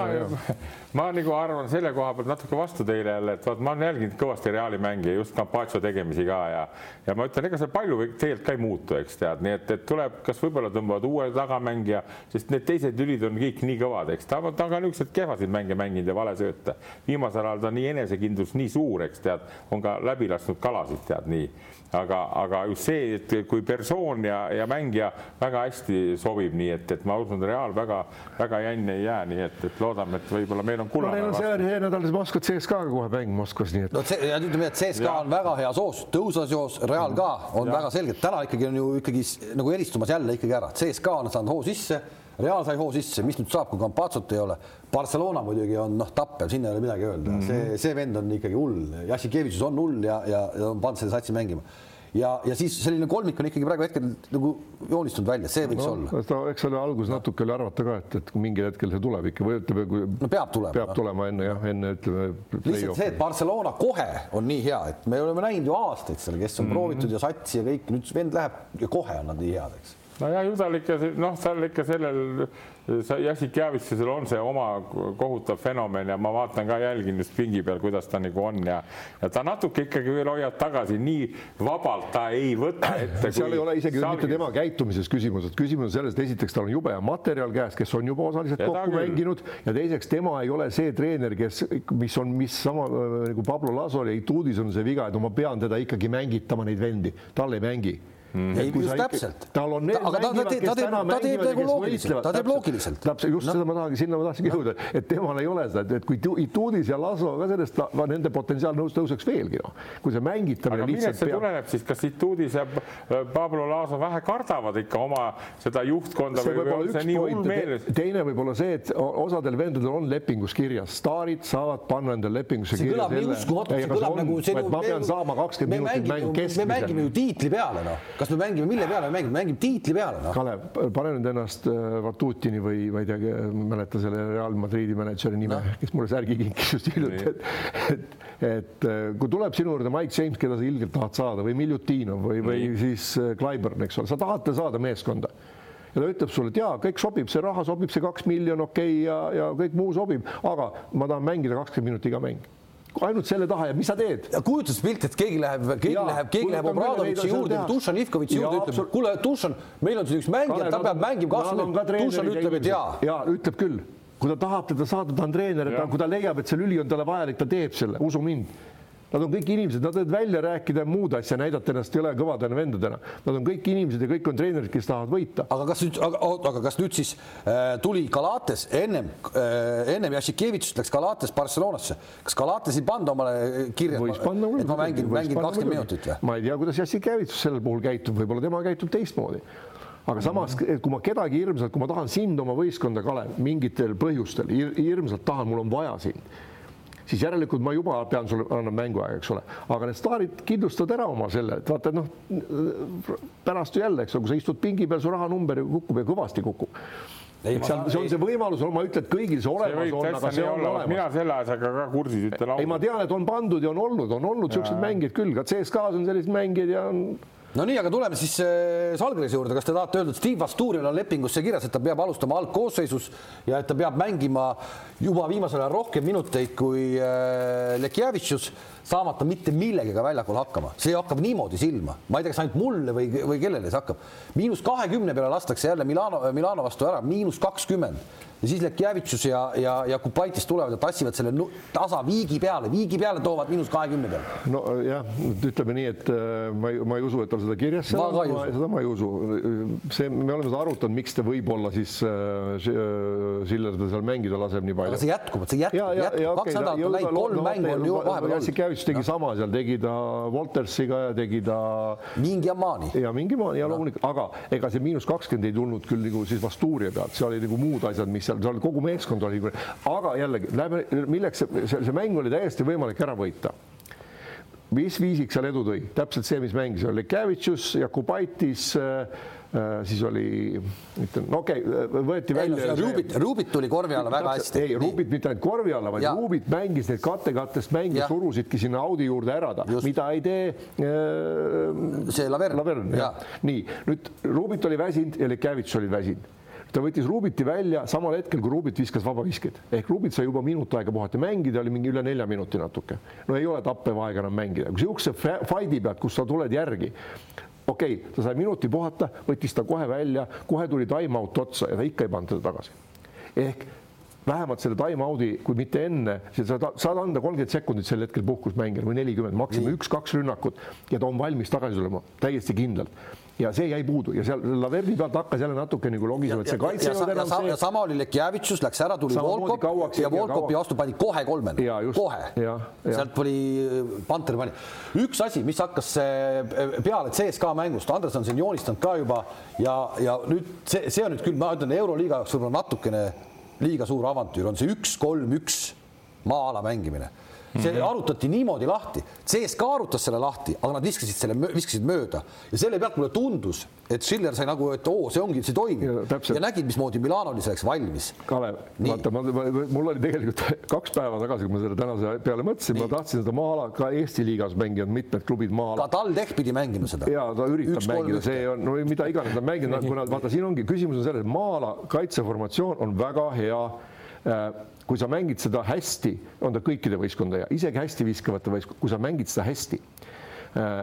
ma nagu arvan selle koha pealt natuke vastu teile jälle, et vaat ma olen jälginud kõvasti Reali mänge, just Campaccio tegemisi ka ja, ja ma ütlen, ega seal palju tegelikult ka ei muutu, eks tead, nii et, et tuleb, kas võib-olla tõmbavad uue tagamängija, sest need teised lülid on kõik nii kõvad, eks ta, ta on ka niisuguseid kehvasid mänge mänginud ja valesööte. viimasel ajal ta on nii enesekindlus nii suur, eks tead, on ka läbi lasknud kalasid, tead nii aga, aga just see, et kui persoon ja, ja mängija väga hästi sobib, nii et, et ma usun, Real väga-väga jänni ei jää, nii et, et loodame, et võib-olla meil on kullane no,. see on see nädal Moskvat CSKA-ga kohe mäng Moskvas, nii et. no see, ütleme, et CSKA on väga hea soos, tõusvas joos, Real ka on ja. väga selgelt, täna ikkagi on ju ikkagi nagu eristumas jälle ikkagi ära, CSKA on saanud hoo sisse Real sai hoo sisse, mis nüüd saab, kui Campazzot ei ole. Barcelona muidugi on noh, tappev, sinna ei ole midagi öelda mm, -hmm. see, see vend on ikkagi hull, Jassikevitsus on hull ja, ja, ja on pannud selle satsi mängima ja, ja siis selline kolmik on ikkagi praegu hetkel nagu joonistunud välja, see võiks no, olla. ta, eks selle alguses natuke oli arvata ka, et, et mingil hetkel see tuleb ikka või ütleme, kui no peab tulema, peab no. tulema enne jah, enne ütleme. lihtsalt see, et Barcelona kohe on nii hea, et me oleme näinud ju aastaid seal, kes on mm -hmm. proovitud ja satsi ja kõik, nüüd vend läheb ja kohe on nad nii head, eks nojah, ju tal ikka noh, tal ikka sellel Jassik Javitsisel on see oma kohutav fenomen ja ma vaatan ka jälgin just pingi peal, kuidas ta nagu on ja, ja ta natuke ikkagi veel hoiab tagasi, nii vabalt ta ei võta ette. seal ei ole isegi salgis. mitte tema käitumises küsimus, et küsimus on selles, et esiteks tal on jube hea materjal käes, kes on juba osaliselt ja kokku mänginud ja teiseks tema ei ole see treener, kes, mis on, mis sama nagu Pablo Lasol ja Ituudis on see viga, et no ma pean teda ikkagi mängitama neid vendi, tal ei mängi Mm. ei, just täpselt. tal on need aga ta, ta, ta, teeb, ta teeb nagu loogiliselt, ta teeb loogiliselt. täpselt, just no. seda ma tahangi, sinna ma tahtsingi jõuda, et temal ei ole seda, et kui Ituudis ja Laslo ka sellest, nende potentsiaal nõus tõuseks veelgi, noh. kui see mängitamine lihtsalt see peab. tuleneb siis, kas Ituudis ja Pablo Laslo vähe kardavad ikka oma seda juhtkonda see või on see nii hullmeeles? teine võib olla see, et osadel vendadel on lepingus kirjas, staarid saavad panna endale lepingusse kirja. see kõlab nii uskumatu, see kõlab nagu ma pean saama kakskümmend minutit mängu keskmisena. me mängime ju tiitli peale, noh kas me mängime, mille peale me mängime, mängime tiitli peale no?? Kalev, pane nüüd ennast äh, Vatutini või ma ei tea, ma ei mäleta selle Real Madridi mänedžeri nime no., kes mulle särgi kinkis just hiljuti, et, et, et äh, kui tuleb sinu juurde Mike James, keda sa ilgelt tahad saada või Miljutinov või, või siis äh, Clyburn, eks ole, sa tahad saada meeskonda ja ta ütleb sulle, et jaa, kõik sobib, see raha sobib, see kaks miljonit okei okay, ja, ja kõik muu sobib, aga ma tahan mängida kakskümmend minutit iga mäng ainult selle taha ja mis sa teed? kujutuspilt, et keegi läheb, keegi ja, läheb, keegi läheb Obradovitši juurde, Dušan Ivkovitši juurde, ütleb, kuule, Dušan, meil on siin üks mängija, ta peab mängima kakskümmend Dušan ütleb, et jaa. ja ütleb küll, kui ta tahab teda saada, ta on treener, kui ta leiab, et see lüli on talle vajalik, ta teeb selle, usu mind Nad on kõik inimesed, nad võivad välja rääkida muud asja, näidata ennast jõle kõvadena vendadena. Nad on kõik inimesed ja kõik on treenerid, kes tahavad võita. aga kas nüüd, aga, kas nüüd siis äh, tuli Galates ennem äh,, ennem Jassikevitšist läks Galates Barcelonasse, kas Galates ei pannud omale kirja, et ma mängin, mängin kakskümmend minutit või? ma ei tea, kuidas Jassikevitš sellel puhul käitub, võib-olla tema käitub teistmoodi aga samas, kui ma kedagi hirmsalt, kui ma tahan sind oma võistkonda, Kalev, mingitel põhjustel hirmsalt tahan, mul on vaja sind siis järelikult ma juba pean sulle, annan mänguaega, eks ole, aga need staarid kindlustavad ära oma selle, et vaata, et noh, pärast ju jälle, eks ole, kui sa istud pingi peal, su rahanumber ju kukub ja kõvasti kukub ei, seal, see on see võimalus, ma ütlen, et kõigil see olemas on, aga see on olemas. mina selle asjaga ka kursis, ütlen ausalt. ei, ma tean, et on pandud ja on olnud, on olnud niisuguseid mängijaid küll, ka CSKA-s on selliseid mängijaid ja on no nii, aga tuleme siis äh, Salgrise juurde, kas te tahate öelda, et Steve Vasturial on lepingusse kirjas, et ta peab alustama algkoosseisus ja et ta peab mängima juba viimasel ajal rohkem minuteid kui äh, Lekjevitšus, saamata mitte millegagi väljakul hakkama, see hakkab niimoodi silma, ma ei tea, kas ainult mulle või, või kellele see hakkab. miinus kahekümne peale lastakse jälle Milano, Milano vastu ära, miinus kakskümmend ja siis Lekjavitšus ja, ja, ja Kupaitis tulevad ja tassivad selle tasa viigi peale, viigi peale toovad miinus kahekümne peale. nojah, ütleme nii, et äh, ma ei, ma ei usu, et tal seda kirjas seal on, seda ma ei usu. see, me oleme seda arutanud, miks ta võib-olla siis äh, Siller ta seal mängida laseb nii palju. aga see jätkub, see jätkub, jätkub, kaks nädalat on läinud, kolm mängu on ju vahepeal olnud. Lekjavitš tegi sama seal, tegi ta Woltersiga ja tegi ta. mingi Amani. ja mingi Amani ja loomulikult, aga ega see miinus kakskümmend ei tulnud küll nagu siis Vastuuria pealt, seal oli nagu muud asjad, mis seal, seal kogu meeskond oli, aga jällegi, lähme, milleks see, see, mäng oli täiesti võimalik ära võita mis viisiks seal edu tõi, täpselt see, mis mängis, oli Kevitšus, Jakubaitis äh, äh,, siis oli, ütlen, no okei okay,, võeti välja. Rubit, Rubit tuli korvi alla väga hästi. ei, Rubit mitte ainult korvi alla, vaid ja. Rubit mängis neid kattekattest mänge, surusidki sinna Audi juurde ära ta, mida ei tee äh,. see Lavern. Lavern, jah. nii, nüüd Rubit oli väsinud ja Lekevitš oli väsinud ta võttis Rubiti välja samal hetkel, kui Rubit viskas vabaviskeid ehk Rubit sai juba minut aega puhata mängida, oli mingi üle nelja minuti natuke. no ei ole tappev aeg enam mängida, kui sihukese fight'i pealt, kus sa tuled järgi, okei okay,, ta sai minuti puhata, võttis ta kohe välja, kohe tuli time-out otsa ja ta ikka ei pannud teda tagasi. ehk vähemalt selle time-out'i, kui mitte enne, sa saad anda kolmkümmend sekundit sel hetkel puhkus mängijal või nelikümmend, maksimum üks-kaks rünnakut ja ta on valmis tagasi tulema täiesti kindlalt ja see jäi puudu ja seal Laverdi pealt hakkas jälle natuke nagu logisema, et see kaitse ei olnud enam see. ja sama oli Lekjavitšus, läks ära, tuli Volkop ja Volkopi vastu pani kohe kolmene, kohe. sealt tuli, Panter pani. üks asi, mis hakkas peale CSKA mängust, Andres on siin joonistanud ka juba ja, ja nüüd see, see on nüüd küll, ma ütlen, Euroliiga jaoks võib-olla natukene liiga suur avantüür on see üks-kolm-üks maa-ala mängimine see mm -hmm. arutati niimoodi lahti, CSKA arutas selle lahti, aga nad viskasid selle, viskasid mööda ja selle pealt mulle tundus, et Schiller sai nagu, et oo, see ongi, see toimib ja, ja nägid, mismoodi Milano oli selleks valmis. Kalev, vaata, ma, ma, mul oli tegelikult kaks päeva tagasi, kui ma selle tänase peale mõtlesin, ma tahtsin seda maa-ala ka Eesti liigas mänginud mitmed klubid maa-ala. ka TalTech pidi mängima seda. ja ta üritab Üks mängida, see on no mida iganes ta mängib, kuna vaata, siin ongi küsimus on selles, maa-ala kaitseformatsioon on väga hea kui sa mängid seda hästi, on ta kõikide võistkondade, isegi hästi viskavate võistkond, kui sa mängid seda hästi. Äh,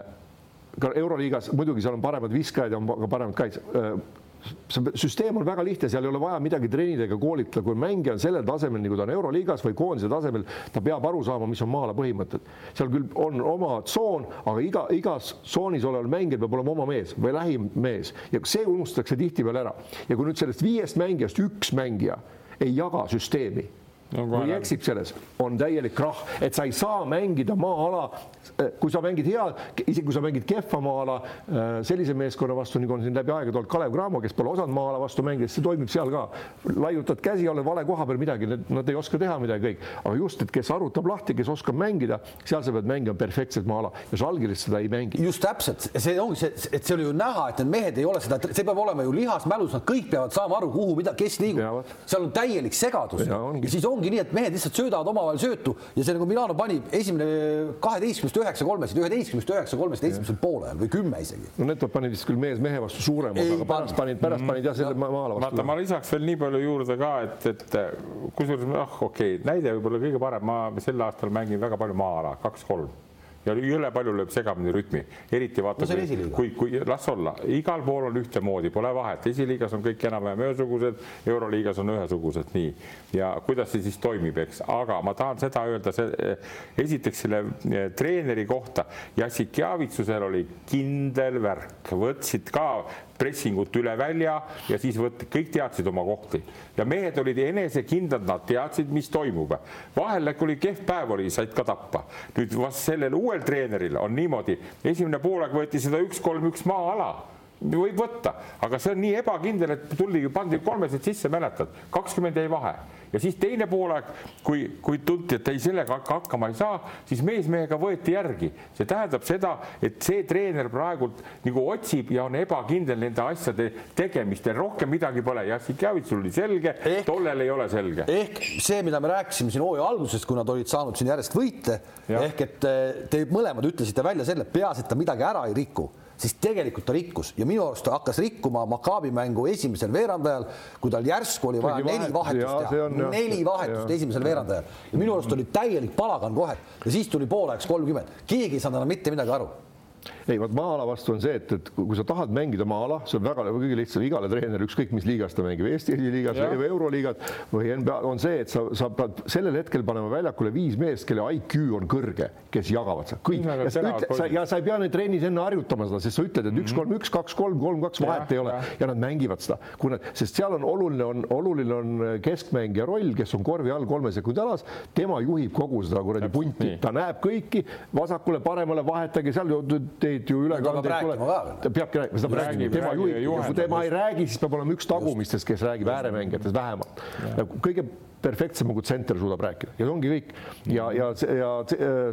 ka Euroliigas muidugi seal on paremad viskajad ja on ka paremad kaitsjad äh, see süsteem on väga lihtne, seal ei ole vaja midagi treenidega koolitada, kui mängija on sellel tasemel, nagu ta on Euroliigas või koondise tasemel, ta peab aru saama, mis on maala põhimõtted. seal küll on oma tsoon, aga iga, igas tsoonis oleval mängijal peab olema oma mees või lähim mees ja see unustatakse tihtipeale ära. ja kui nüüd sellest viiest mängijast üks mängija ei jaga süsteemi no, või eksib selles, on täielik krahh, et sa ei saa mängida maa-ala, kui sa mängid hea, isegi kui sa mängid kehva maa-ala sellise meeskonna vastu, nagu on siin läbi aegade olnud Kalev Cramo, kes pole osanud maa-ala vastu mängida, see toimib seal ka. laiutad käsi, oled vale koha peal midagi, nad ei oska teha midagi kõik, aga just, et kes arutab lahti, kes oskab mängida, seal sa pead mängima perfektselt maa-ala. Ja Žalgiris seda ei mängi. just täpselt, see ongi see, et see oli ju näha, et need mehed ei ole seda, see peab olema ju lihas mälus, nad kõik peavad saama aru, kuhu, mida, kes liigub. seal on täielik segadus. Ja, ja siis ongi nii, et mehed lihtsalt söödavad omavahel söötu ja see nagu Milano pani esimene kaheteistkümnest üheksa kolmesid, üheteistkümnest üheksa kolmesid esimesel poolel või kümme isegi. no need panid vist küll mees mehe vastu suurema, aga pärast panid, pärast mm. panid jah selle maale vastu. vaata, ma lisaks veel nii palju juurde ka, et, et kusjuures ah okei okay,, näide võib-olla kõige parem, ma sel aastal mängin väga palju maa-ala, kaks-kolm ja jõle palju lööb segamini rütmi, eriti vaata no,, kui, kui las olla, igal pool on ühtemoodi, pole vahet, esiliigas on kõik enam-vähem ühesugused, euroliigas on ühesugused, nii. ja kuidas see siis toimib, eks, aga ma tahan seda öelda, see esiteks selle eh, treeneri kohta, Jassikjavitsusel oli kindel värk, võtsid ka pressingut üle välja ja siis võt-, kõik teadsid oma kohti ja mehed olid enesekindlad, nad teadsid, mis toimub. vahel oli kehv päev oli, said ka tappa. nüüd vast sellel uuel treeneril on niimoodi, esimene poolaeg võeti seda üks-kolm-üks maa-ala võib võtta, aga see on nii ebakindel, et tuli pandi kolmesed sisse, mäletad, kakskümmend jäi vahe ja siis teine poolaeg, kui, kui tunti, et ei, sellega hakkama ei saa, siis mees mehega võeti järgi. see tähendab seda, et see treener praegult nagu otsib ja on ebakindel nende asjade tegemistel, rohkem midagi pole. jah, Sikjavitsul oli selge, tollel ei ole selge. ehk see, mida me rääkisime siin hooaja alguses, kui nad olid saanud siin järjest võite, ehk et eh, te mõlemad ütlesite välja selle, peaasi, et ta midagi ära ei riku siis tegelikult ta rikkus. Ja minu arust ta hakkas rikkuma Maccabi mängu esimesel veerandajal, kui tal järsku oli vaja neli vahetust teha, neli vahetust esimesel veerandajal. Ja minu arust oli täielik palagan kohe. Ja siis tuli poolajaks kolmkümmend, keegi ei saanud enam mitte midagi aru ei, vot maa-ala vastu on see, et, et kui sa tahad mängida maa-ala, see on väga kõige lihtsam. Igale treenerile, ükskõik mis liigas ta mängib, Eesti esiliigas või Euroliigas või NBA on see, et sa, sa pead sellel hetkel panema väljakule viis meest, kelle IQ on kõrge, kes jagavad seda. Kõik. Ja sa, ütle, sa, ja sa ei pea neid trennis enne harjutama seda, sest sa ütled, et üks, kolm, üks, kaks, kolm, kolm, kaks, vahet ei ole. ja. ja nad mängivad seda, kui nad, sest seal on oluline on, oluline on keskmängija roll, kes on korvi all kolme sekundi alas, tema juhib kogu seda kuradi punti, ta näeb kõiki vasakule-paremale, vahetage seal teed ju ülekandeid tuleb, ta peabki rääkima, seda räägib, tema juhib, kui tema ei räägi, siis peab olema üks tagumistest, kes räägib ääremängijatest vähemalt. kõige perfektsem, kui tsenter suudab rääkida. Ja see ongi kõik. Ja, ja, ja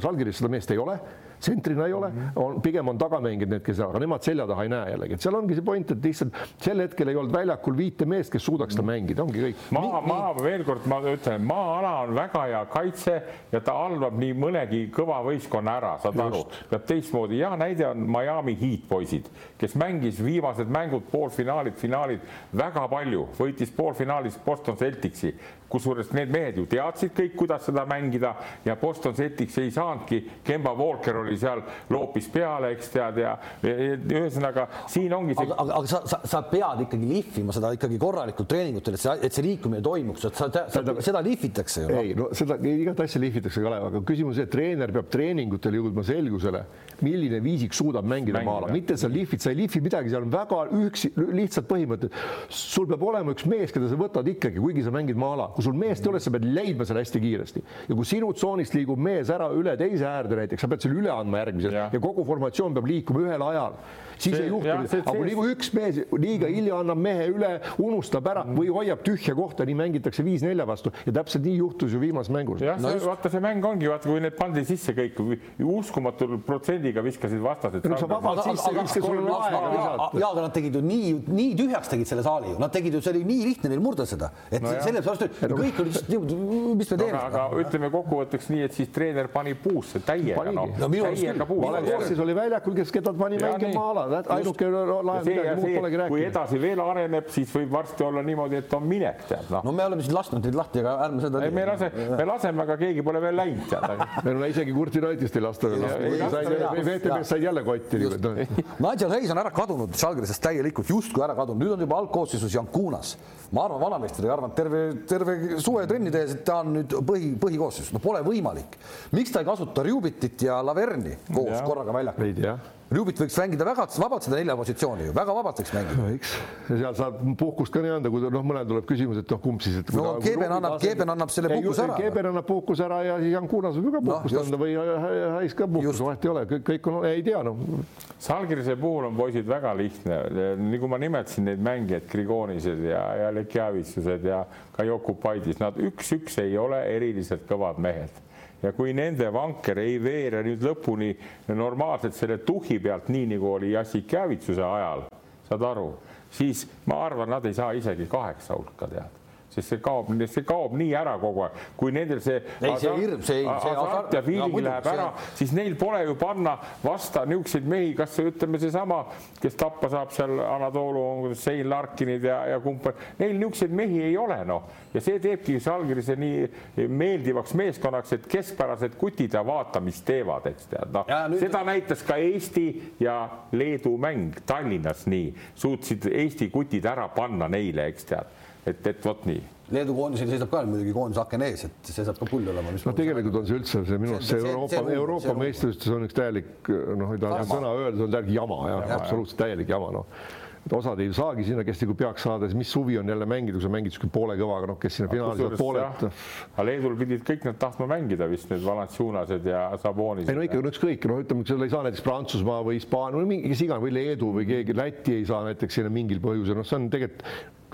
Žalgiris seda meest ei ole tsentrina ei ole, on pigem on tagamängijad need, kes, aga nemad selja taha ei näe jällegi, et seal ongi see point, et lihtsalt sel hetkel ei olnud väljakul viite meest, kes suudaks seda mängida, ongi kõik. maa, maa veel kord ma ütlen, maa-ala on väga hea kaitse ja ta halvab nii mõnegi kõva võistkonna ära, saad aru, peab teistmoodi. hea näide on Miami Heat poisid, kes mängis viimased mängud, poolfinaalid, finaalid väga palju, võitis poolfinaalis Boston Celticsi kusjuures need mehed ju teadsid kõik, kuidas seda mängida ja Boston Celtics ei saanudki, Kemba Walker oli seal, loopis peale, eks tead ja ühesõnaga siin ongi see. aga, aga, sa, sa, sa pead ikkagi lihvima seda ikkagi korralikult treeningutel, et see, et see liikumine toimuks, et sa, sa, sa, seda lihvitakse ju. Noh. ei no seda igat asja lihvitakse, Kalev, aga küsimus, et treener peab treeningutel jõudma selgusele, milline viisik suudab mängida maala, mitte sa lihvid, sa ei lihvi midagi, seal on väga üksi, lihtsad põhimõtted. sul peab olema üks mees, keda sa võtad ikkagi, kuigi sa mängid maala. Kui sul meest ei ole, sa pead leidma selle hästi kiiresti. Ja kui sinu tsoonist liigub mees ära üle teise äärde näiteks, sa pead selle üle andma järgmisele. Ja. ja kogu formatsioon peab liikuma ühel ajal siis see, ei juhtu. aga kui nagu üks mees liiga hilja annab mehe üle, unustab ära või hoiab tühja kohta, nii mängitakse viis-nelja vastu ja täpselt nii juhtus ju viimases mängus. jah no, vaata, see mäng ongi, vaata, kui need pandi sisse kõik uskumatul protsendiga viskasid vastased. no sa vabalt sisse viskad, sul on aega visata. ja, aga nad tegid ju nii, nii tühjaks tegid selle saali ju, nad tegid ju, see oli nii lihtne neil murda seda, et no sellepärast, et kõik olid lihtsalt niimoodi, mis me teeme. aga ütleme kokkuvõtteks nii, et siis treener pani puusse täiega. no täiega puusse. vale koosseis oli väljakul, kes, keda pani mängima ala, ainuke lahe midagi muud polegi rääkida. kui edasi veel areneb, siis võib varsti olla niimoodi, et on minek, tead noh. no me oleme siin lasknud neid lahti, aga ärme seda. me lase, me laseme, aga keegi pole veel läinud, tead. meil on isegi Kurti Raidist ei lasta veel lasta. VTV-st said jälle kotti. Nigel Hayes on ära kadunud Žalgirisest täielikult, justkui ära kadunud, nüüd on juba algkoosseisus Jankunas. ma arvan, vanameister ei arvanud terve, terve suve trenni tehes, et ta on nüüd põhi, põhikoosseisus, no pole võimalik. miks ta ei kasuta Rjubitit ja Laverni koos ja. korraga väljakul? ei tea Ljubit võiks mängida väga vabalt seda nelja positsiooni ju, väga vabalt võiks mängida. võiks ja seal saab puhkust ka nii anda, kui noh, mõnel tuleb küsimus, et noh, kumb siis, et. no Keeben annab, Keeben annab selle puhkuse ära. Keeben annab puhkuse ära ja Jan Kunas võib ka puhkust no, anda või Hais ka puhkust, vahet ei ole, kõik, kõik on, ei tea noh. Salgirise puhul on poisid väga lihtne, nagu ma nimetasin neid mängijaid, Grigonised ja, ja Lekjavitsused ja ka Jokupaidis, nad üks-üks ei ole eriliselt kõvad mehed ja kui nende vanker ei veere nüüd lõpuni normaalselt selle tuhi pealt, nii nagu oli Jassikjavitsuse ajal, saad aru, siis ma arvan, nad ei saa isegi kaheksa hulka tead sest see kaob, see kaob nii ära kogu aeg, kui nendel see ei, see hirm, see, see hasart ja feeling läheb ära, siis neil pole ju panna vasta niisuguseid mehi, kas ütleme seesama, kes tappa saab seal Anatoolu, Sein Larkinid ja, ja kumb, neil niisuguseid mehi ei ole noh, ja see teebki Žalgirise nii meeldivaks meeskonnaks, et keskpärased kutid ja vaata, mis teevad, eks tead, noh, seda näitas ka Eesti ja Leedu mäng Tallinnas nii, suutsid Eesti kutid ära panna neile, eks tead et, et vot nii. Leedu koondisel seisab ka muidugi koondise aken ees, et see saab ka pull olema. no tegelikult on see üldse see minu arust see, see Euroopa, Euroopa meistrivõistlustes on üks täielik noh, ei taha sõna öelda, see on täielik jama jah ja,, absoluutselt täielik jama noh et osad ei saagi sinna, kes nagu peaks saada, siis mis suvi on jälle mängida, kui sa mängid niisugune poole kõvaga, noh, kes sinna finaali saavad pooled. aga Leedul pidid kõik nad tahtma mängida vist need Valanciunased ja Sabonised. ei no ikka ükskõik, no ütleme, seal ei saa näiteks Prantsusmaa või Hispaania või mingi, kes iganes või Leedu või keegi Läti ei saa näiteks sinna mingil põhjusel, noh, see on tegelikult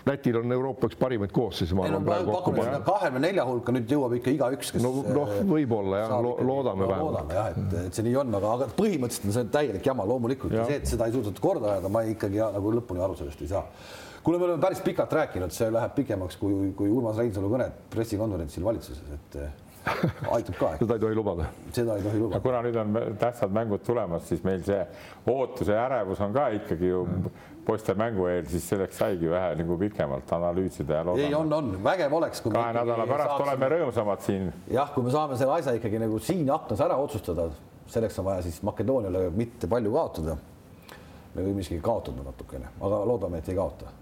Lätil on Euroopa üks parimaid koosseise, ma arvan praegu kokku panna. kahekümne nelja hulka nüüd jõuab ikka igaüks, kes no, noh, võib-olla jah lo, loodame no, vähemalt. loodame jah, et, et see nii on, aga, aga põhimõtteliselt on see täielik jama loomulikult ja see, et seda ei suudetud korda ajada, ma ikkagi ja, nagu lõpuni aru sellest ei saa. kuule, me oleme päris pikalt rääkinud, see läheb pikemaks kui, kui Urmas Reinsalu kõne pressikonverentsil valitsuses, et aitab ka. seda ei tohi lubada. seda ei tohi lubada. kuna nüüd on tähtsad mängud tulemas, siis meil see ootus ja ärevus on ka ikkagi ju poiste mängu eel, siis selleks saigi vähe nagu pikemalt analüüsida ja loodame. ei, on, on vägev oleks. kahe nädala pärast saaksime... oleme rõõmsamad siin. jah, kui me saame selle asja ikkagi nagu siin aknas ära otsustada, selleks on vaja siis Makedooniale mitte palju kaotada. me võime isegi kaotada natukene, aga loodame, et ei kaota.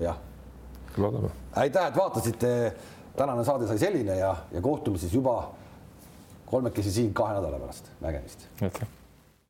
jah. loodame. aitäh, et vaatasite tänane saade sai selline ja, ja kohtume siis juba kolmekesi siin kahe nädala pärast, nägemist. aitäh